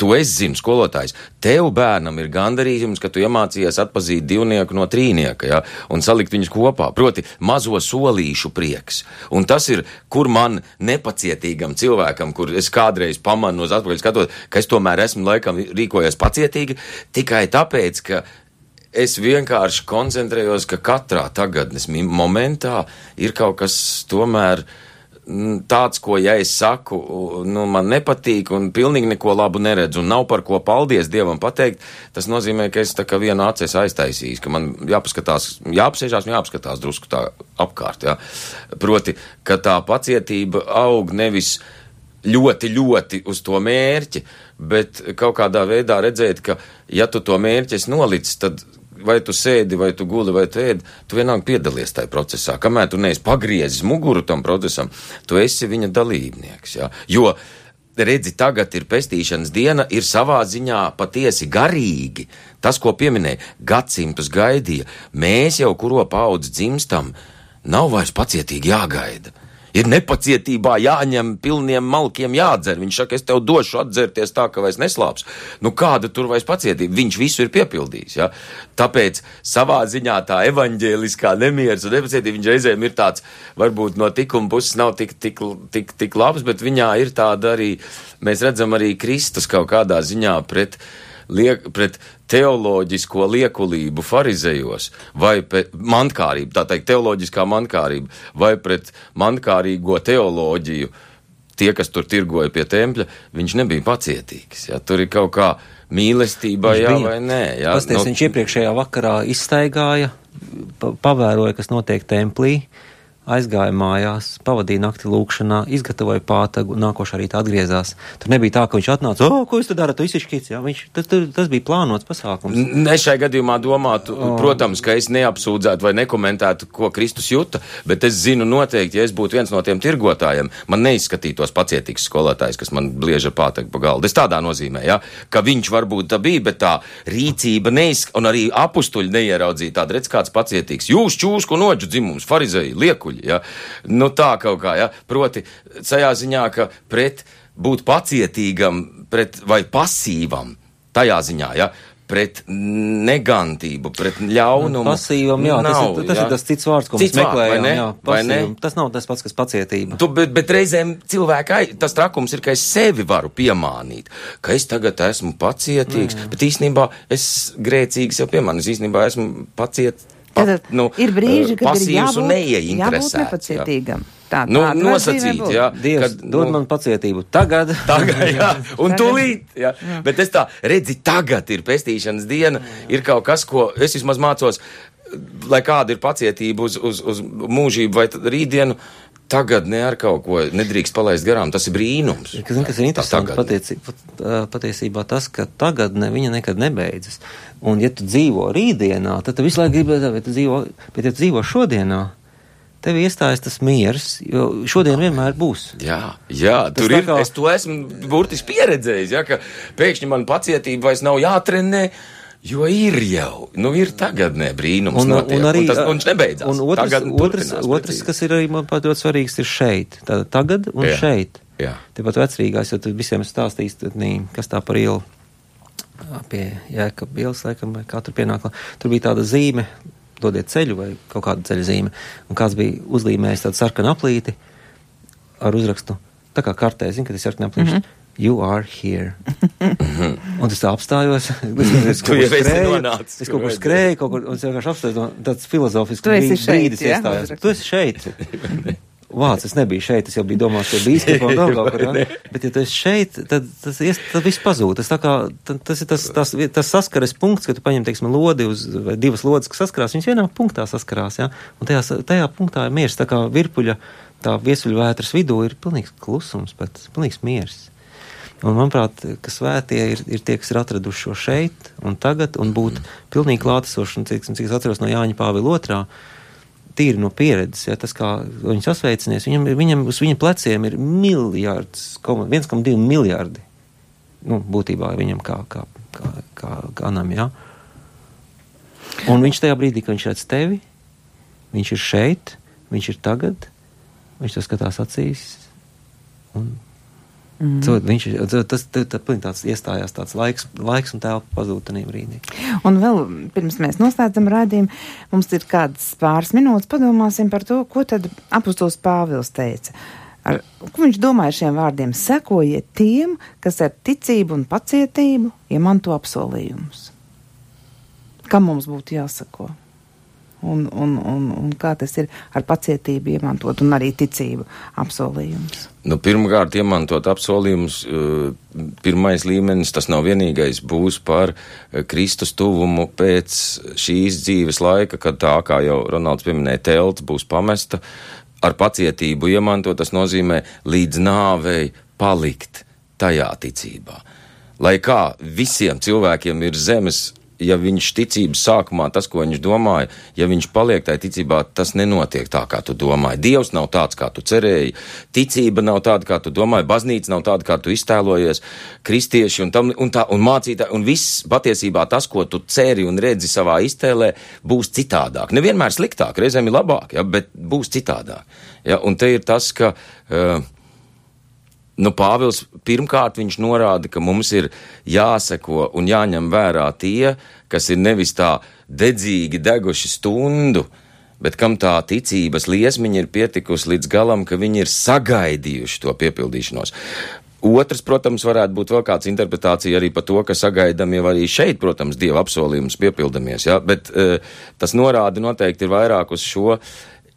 [SPEAKER 3] To es zinu, skolotājs. Tev bērnam ir gandarījums, ka tu iemācījies atpazīt divnieku no trīnieka ja, un salikt viņus kopā. Proti, mazo solīšu prieks. Un tas ir, kur man nepacietīgam cilvēkam, kur es kādreiz pamanu uz atpakaļ skatot, ka es tomēr esmu laikam rīkojies pacietīgi, tikai tāpēc, ka es vienkārši koncentrējos, ka katrā tagadnes momentā ir kaut kas tomēr mm, tāds, ko, ja es saku, nu, man nepatīk un pilnīgi neko labu neredzu un nav par ko paldies Dievam pateikt, tas nozīmē, ka es tā kā vienu acis aiztaisījis, ka man jāpaskatās, jāapsēžās un jāapskatās drusku tā apkārt, jā. Proti, ka tā pacietība aug nevis ļoti, ļoti uz to mērķi, bet kaut kādā veidā redzēt, ka, ja tu to mērķi esi nolicis, tad vai tu sēdi, vai tu guli, vai tu ēdi, tu vienalga piedalies tajā procesā. Kamēr tu neesi pagriezis muguru tam procesam, tu esi viņa dalībnieks. Ja? Jo, redzi, tagad ir pestīšanas diena, ir savā ziņā patiesi garīgi. Tas, ko pieminēja, gadsimtus gaidīja, mēs jau kuro paudzi dzimstam, nav vairs pacietīgi jāgaida ir nepacietībā jāņem pilniem malkiem jādzer. Viņš saka, es tev došu atzerties tā, ka vairs neslāps. Nu, kāda tur vairs pacietība? Viņš visu ir piepildījis. Ja? Tāpēc savā ziņā tā evaņģēliskā nemieras un nepacietība viņš reizēm ir tāds, varbūt no tikuma puses nav tik, tik, tik, tik labs, bet viņā ir tāda arī, mēs redzam arī Kristus kaut kādā ziņā pret liek, pret teoloģisko liekulību farizējos, vai pret mantkārību, tā teikt, teoloģiskā mantkārība, vai pret mantkārīgo teoloģiju, tie, kas tur tirgoja pie tempļa, viņš nebija pacietīgs. Ja? Tur ir kaut kā mīlestībā, jā vai nē. Jā,
[SPEAKER 4] Pasties, no... Viņš iepriekšējā vakarā izstaigāja, pavēroja, kas notiek templī, aizgāja mājās, pavadīja nakti lūkšanā, izgatavoja pātagu, nākošā rītā atgriezās. Tur nebija tā, ka viņš atnāca, o, ko jūs tur darat, tu izšķīts, jā, viņš, tas, tas, bija plānots pasākums.
[SPEAKER 3] Ne šai gadījumā domātu, oh. protams, ka es neapsūdzētu vai nekomentētu, ko Kristus jūta, bet es zinu noteikti, ja es būtu viens no tiem tirgotājiem, man neizskatītos pacietīgs skolotājs, kas man bliež ar pātagu pa galdu. Es tādā nozīmē, ja, ka viņš varbūt tā bija, bet tā rīcība neizsk, un arī apustuļi neieraudzīja tādu, redz, kāds pacietīgs. Jūs čūsku noģu dzimums, farizēji, liekuļi, ja, nu tā kaut kā, ja, proti, tajā ziņā, ka pret būt pacietīgam, pret vai pasīvam, tajā ziņā, ja, pret negantību, pret ļaunumu.
[SPEAKER 4] Pasīvam, jā,
[SPEAKER 3] nav,
[SPEAKER 4] tas, ir, tas
[SPEAKER 3] jā.
[SPEAKER 4] ir tas cits vārds, ko
[SPEAKER 3] Cits
[SPEAKER 4] mēs meklējam.
[SPEAKER 3] ne?
[SPEAKER 4] Jā, pasīvam. Tas nav tas pats, kas pacietība.
[SPEAKER 3] Tu, bet, bet reizēm cilvēkai tas trakums ir, ka es sevi varu piemānīt, ka es tagad esmu pacietīgs, mm. bet īstenībā es grēcīgs jau piemānīju, es īstenībā esmu paciet. Pa,
[SPEAKER 2] Tātad
[SPEAKER 3] nu,
[SPEAKER 2] ir brīži, kad ir jābūt, jābūt
[SPEAKER 3] neieinteresēts. jā.
[SPEAKER 2] nepacietīgam. Tā,
[SPEAKER 3] Nu,
[SPEAKER 2] tāda var
[SPEAKER 3] nosacīt, jā.
[SPEAKER 4] Dievs,
[SPEAKER 3] kad,
[SPEAKER 4] dod
[SPEAKER 3] nu,
[SPEAKER 4] man pacietību. Tagad.
[SPEAKER 3] Tagad, jā, un
[SPEAKER 2] Tagad.
[SPEAKER 3] tūlīt, jā. Bet es tā redzu, tagad ir pestīšanas diena, ir kaut kas, ko es vismaz mācos, lai kāda ir pacietība uz, uz, uz mūžību vai tad rītdienu. Tagad ne ar kaut ko nedrīkst palaist garām. Tas ir brīnums.
[SPEAKER 4] Kas, zin, kas ir interesanti patieci, pat, ā, patiesībā tas, ka tagadne viņa nekad nebeidzas. Un ja tu dzīvo rītdienā, tad tu visu laiku gribi, bet tu dzīvo, bet ja tu dzīvo šodienā, tev iestājas tas miers, jo šodien vienmēr būs.
[SPEAKER 3] Jā, jā
[SPEAKER 4] Tas
[SPEAKER 3] tur ir.
[SPEAKER 4] kā-
[SPEAKER 3] Es to esmu burtiski pieredzējis, ja, ka pēkšņi man pacietība vairs nav jātrenē. Jo ir jau, nu ir tagadnē brīnums,
[SPEAKER 4] Un,
[SPEAKER 3] notiek,
[SPEAKER 4] un arī
[SPEAKER 3] un tas, un viņš nebeidzās.
[SPEAKER 4] Un otrs, otrs, otrs kas ir arī man pat ļoti svarīgs, ir šeit. Tātad tagad un
[SPEAKER 3] Jā.
[SPEAKER 4] šeit.
[SPEAKER 3] Jā.
[SPEAKER 4] Tepat vecrīgās, jo tu visiem stāstīs, tad, nī, kas tā par ielu pie Jēkab ielas, laikam, vai kā tur pienāk. Tur bija tāda zīme, dodiet ceļu vai kaut kāda ceļa zīme. Un kāds bija uzlīmējis tādu sarkanu aplīti ar uzrakstu, tā kā kartē, zini, ka tas ir sarkanu aplīti. Mm -hmm. You are here. un es tā apstājos. es kaut kur skrēju, es kaut kur skrēju, kaut kur, un es vienkārši apstājos, un tāds filozofisks brīdis,
[SPEAKER 2] šeit,
[SPEAKER 4] brīdis
[SPEAKER 2] ja?
[SPEAKER 4] iestājās. Tu esi šeit. Vāc, es nebiju šeit, es jau biju domājis, ka bīskapa un vēl kaut kur, bet ja tu esi šeit, tad tas ies, tad viss pazūd. Tas, tā kā, ta- tas ir tas, tas, tas saskares punkts, kad tu paņem, teiksim, lodi uz, vai divas lodes, kas saskarās, viņas vienā punktā saskarās, ja? un tajā, tajā punktā ir miers, tā kā virpuļa, tā viesuļvētras vidū ir pilnīgs klusums, bet pilnīgs miers. Un, manuprāt, ka svētie ir, ir tie, kas ir atraduši šo šeit un tagad, un būt pilnīgi klātesoši, un cik, cik es atceros no Jāņa Pāvila otrā, tīri no pieredzes, ja tas kā viņi sasveicinies, viņam, viņam uz viņa pleciem ir miljards, koma- 1,2 miljardi. Nu, būtībā viņam kā, kā, kā, kā ganam, jā. Un viņš tajā brīdī, kad viņš redz tevi, viņš ir šeit, viņš ir tagad, viņš to skatās acīs. Un mm. viņš ir, tas, tas, tas, iestājās tāds laiks, laiks un telpa pazūd tajā brīdī.
[SPEAKER 2] Un vēl pirms mēs noslēdzam rādījumu, mums ir kādas pāris minūtes, padomāsim par to, ko tad apustulis Pāvils teica. Ar, ko viņš domāja šiem vārdiem? Sekojiet tiem, kas ar ticību un pacietību iemanto apsolījumus. Kam mums būtu jāsako? Un, un, un, un kā tas ir ar pacietību iemantot un arī ticību apsolījumus?
[SPEAKER 3] Nu, pirmkārt, iemantot apsolījumus, eh, pirmais līmenis, tas nav vienīgais, būs par eh, Kristus tuvumu pēc šīs dzīves laika, kad tā, kā jau Ronalds pieminēja, telts būs pamesta. Ar pacietību iemantot, tas nozīmē līdz nāvei palikt tajā ticībā. Lai kā visiem cilvēkiem ir zemes ja viņš ticības sākumā tas, ko viņš domāja, ja viņš paliek tajā ticībā, tas nenotiek tā, kā tu domāji. Dievs nav tāds, kā tu cerēji, ticība nav tāda, kā tu domāji, baznīca nav tāda, kā tu iztēlojies, kristieši un, tam, un, tā, un mācītāji, un viss patiesībā tas, ko tu ceri un redzi savā iztēlē, būs citādāk. Nevienmēr sliktāk, reizēm ir labāk, ja, bet būs citādāk. Ja, un te ir tas, ka. Uh, Nu, Pāvils pirmkārt viņš norāda, ka mums ir jāseko un jāņem vērā tie, kas ir nevis tā dedzīgi deguši stundu, bet kam tā ticības liesmiņa ir pietikusi līdz galam, ka viņi ir sagaidījuši to piepildīšanos. Otrs, protams, varētu būt vēl kāds interpretācija arī par to, ka sagaidām jau arī šeit, protams, dieva apsolījums piepildamies, ja? bet uh, tas norāda noteikti ir vairāk uz šo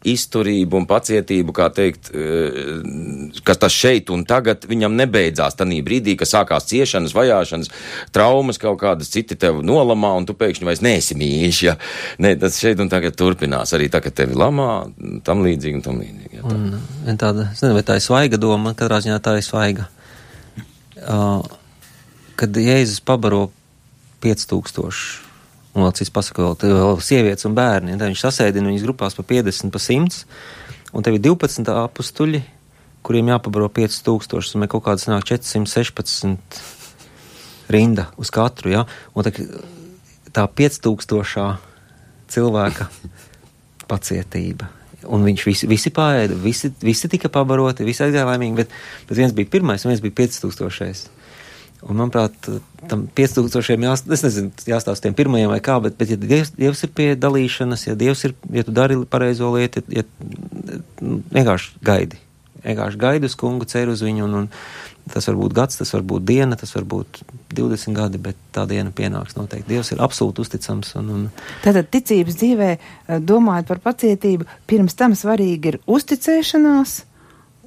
[SPEAKER 3] izturību un pacietību, kā teikt, eh, ka tas šeit un tagad viņam nebeidzās tanī brīdī, ka sākās ciešanas, vajāšanas, traumas kaut kādas citi tev nolamā un tu pēkšņi vairs neesi mīļš, ja. Nē, tas šeit un tagad turpinās arī tā, ka tevi lamā, tam līdzīgi un tam līdzīgi. Ja, tā.
[SPEAKER 4] Un tāda, es nezinu, vai tā ir svaiga doma, katrā ziņā tā ir svaiga. Uh, kad Jēzus pabaro 5000, un vēl cits pasaka, vēl, vēl sievietes un bērni, tad viņš sasēdina viņas grupās pa 50, pa 100, un tev ir 12 apstuļi, kuriem jāpabaro 5000, un kaut kāds nāk 416 rinda uz katru, ja, un tā, tā 5000 cilvēka pacietība. Un viņš visi, visi pāēda, visi, visi tika pabaroti, visi aizgāja laimīgi, bet, bet viens bija pirmais un viens bija 5000. Un, manuprāt, tam 5000 jāstāsta, es nezinu, jāstāsta tiem pirmajiem vai kā, bet, bet ja Dievs, Dievs ir pie dalīšanas, ja Dievs ir, ja tu dari pareizo lietu, ja, ja vienkārši gaidi, vienkārši gaidi uz kungu, ceru uz viņu, un, un tas var būt gads, tas var būt diena, tas var būt 20 gadi, bet tā diena pienāks noteikti. Dievs ir absolūti uzticams. Un, un...
[SPEAKER 2] Tātad ticības dzīvē, eh, domājot par pacietību, pirms tam svarīgi ir uzticēšanās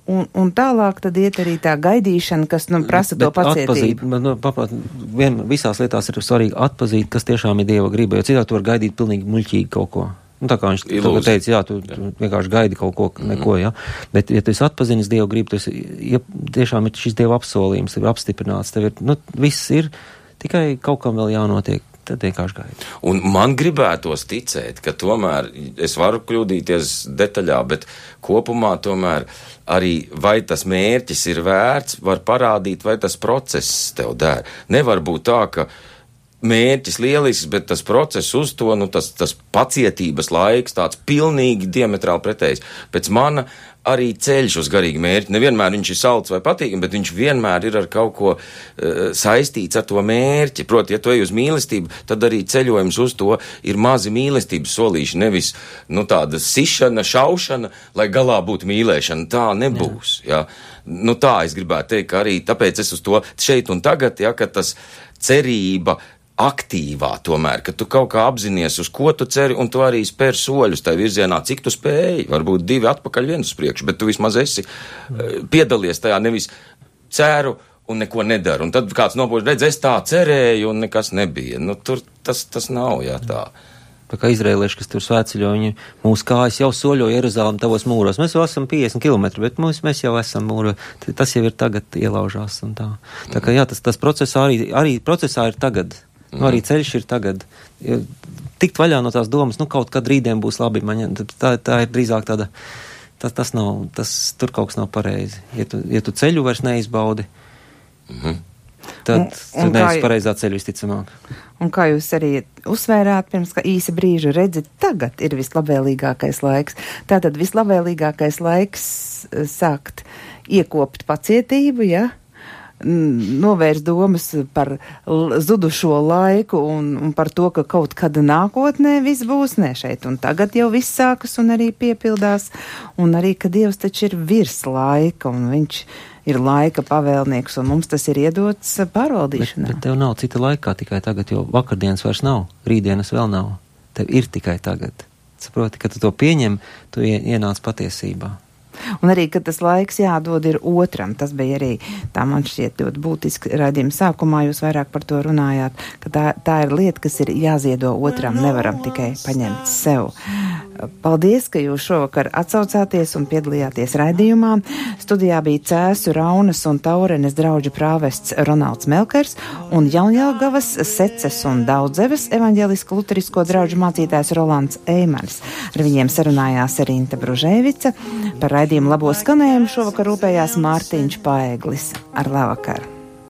[SPEAKER 2] Un, un tālāk tad iet arī tā gaidīšana, kas nu, prasa to pacietību.
[SPEAKER 4] Atpazīt, nu, paprāt, vien, visās lietās ir svarīgi atpazīt, kas tiešām ir Dieva griba, jo citādi tu vari gaidīt pilnīgi muļķīgi kaut ko. Nu, tā kā viņš to teica, jā, tu, tu vienkārši gaidi kaut ko, mhm. neko, jā. Bet, ja tu esi atpazinis Dievu gribu, tas ja tiešām ir šis Dieva apsolījums, tev ir apstiprināts, tev ir, nu, viss ir, tikai kaut kam vēl jānotiek tad vienkārši gaida.
[SPEAKER 3] Un man gribētos ticēt, ka tomēr es varu kļūdīties detaļā, bet kopumā tomēr arī vai tas mērķis ir vērts, var parādīt, vai tas process tev der. Nevar būt tā, ka mērķis lielisks, bet tas process uz to, nu, tas, tas pacietības laiks tāds pilnīgi diametrāli pretējs. Pēc mana arī ceļš uz garīgu mērķi. Nevienmēr viņš ir salds vai patīkams, bet viņš vienmēr ir ar kaut ko uh, saistīts ar to mērķi. Proti, ja tu ej uz mīlestību, tad arī ceļojums uz to ir mazi mīlestības solīši, nevis nu, tāda sišana, šaušana, lai galā būtu mīlēšana. Tā nebūs. Jā. Jā. Nu, tā es gribētu teikt, ka arī tāpēc es uz to šeit un tagad, ja, ka tas cerība, uh, aktīvā tomēr, ka tu kaut kā apzinājies, uz ko tu ceri, un tu arī spēr soļus tajā virzienā, cik tu spēji. Varbūt divi atpakaļ, viens uz priekšu, bet tu vismaz esi uh, piedalies tajā nevis ceru un neko nedaru. Un tad kāds nopūš, redz, es tā cerēju, un nekas nebija. Nu, tur tas, tas nav, jā, tā.
[SPEAKER 4] Tā kā izrēlieši, kas tur svētceļo, viņi mūsu kājas jau soļo Jeruzalem tavos mūros. Mēs jau esam 50 km, bet mūs, mēs jau esam mūro. Tas jau ir tagad ielaužās un tā. Tā kā jā, tas, tas procesā arī, arī procesā ir tagad. Nu, arī ceļš ir tagad. Tikt vaļā no tās domas, nu, kaut kad rītdien būs labi. Man, tā, tā ir drīzāk tāda, tas, tas nav, tas tur kaut kas nav pareizi. Ja tu, ja tu ceļu vairs neizbaudi, mm -hmm. tad un, un tu neesi pareizā ceļa visticamāk.
[SPEAKER 2] Un kā jūs arī uzsvērāt pirms īsa brīža, redzat, tagad ir vislabvēlīgākais laiks. Tātad vislabvēlīgākais laiks eh, sākt iekopt pacietību, ja? Novērst domas par zudušo laiku un, un par to, ka kaut kad nākotnē viss būs ne šeit un tagad jau viss sākas un arī piepildās, un arī, ka Dievs taču ir virs laika un viņš ir laika pavēlnieks, un mums tas ir iedots pārvaldīšanā.
[SPEAKER 4] Bet, bet tev nav cita laika tikai tagad, jo vakardienas vairs nav, rītdienas vēl nav. Tev ir tikai tagad. Saproti, ka tu to pieņem, tu ienāc patiesībā.
[SPEAKER 2] Un arī, ka tas laiks jādod ir otram, tas bija arī tā man šķiet ļoti būtiski raidījuma sākumā, jūs vairāk par to runājāt, ka tā, tā ir lieta, kas ir jāziedo otram, nevaram tikai paņemt sev. Paldies, ka jūs šovakar atsaucāties un piedalījāties raidījumā. Studijā bija Cēsu, Raunas un Taurenes draudžu prāvests Ronalds Melkers un Jaunjēlgavas, Seces un Daudzeves evaņģēliska luterisko draudžu mācītājs Rolands Eimans. Ar viņiem sarunājās Rinta Bružēvica. Par raidījumu labo skanējumu šovakar rūpējās Mārtiņš Paeglis. Ar labvakar!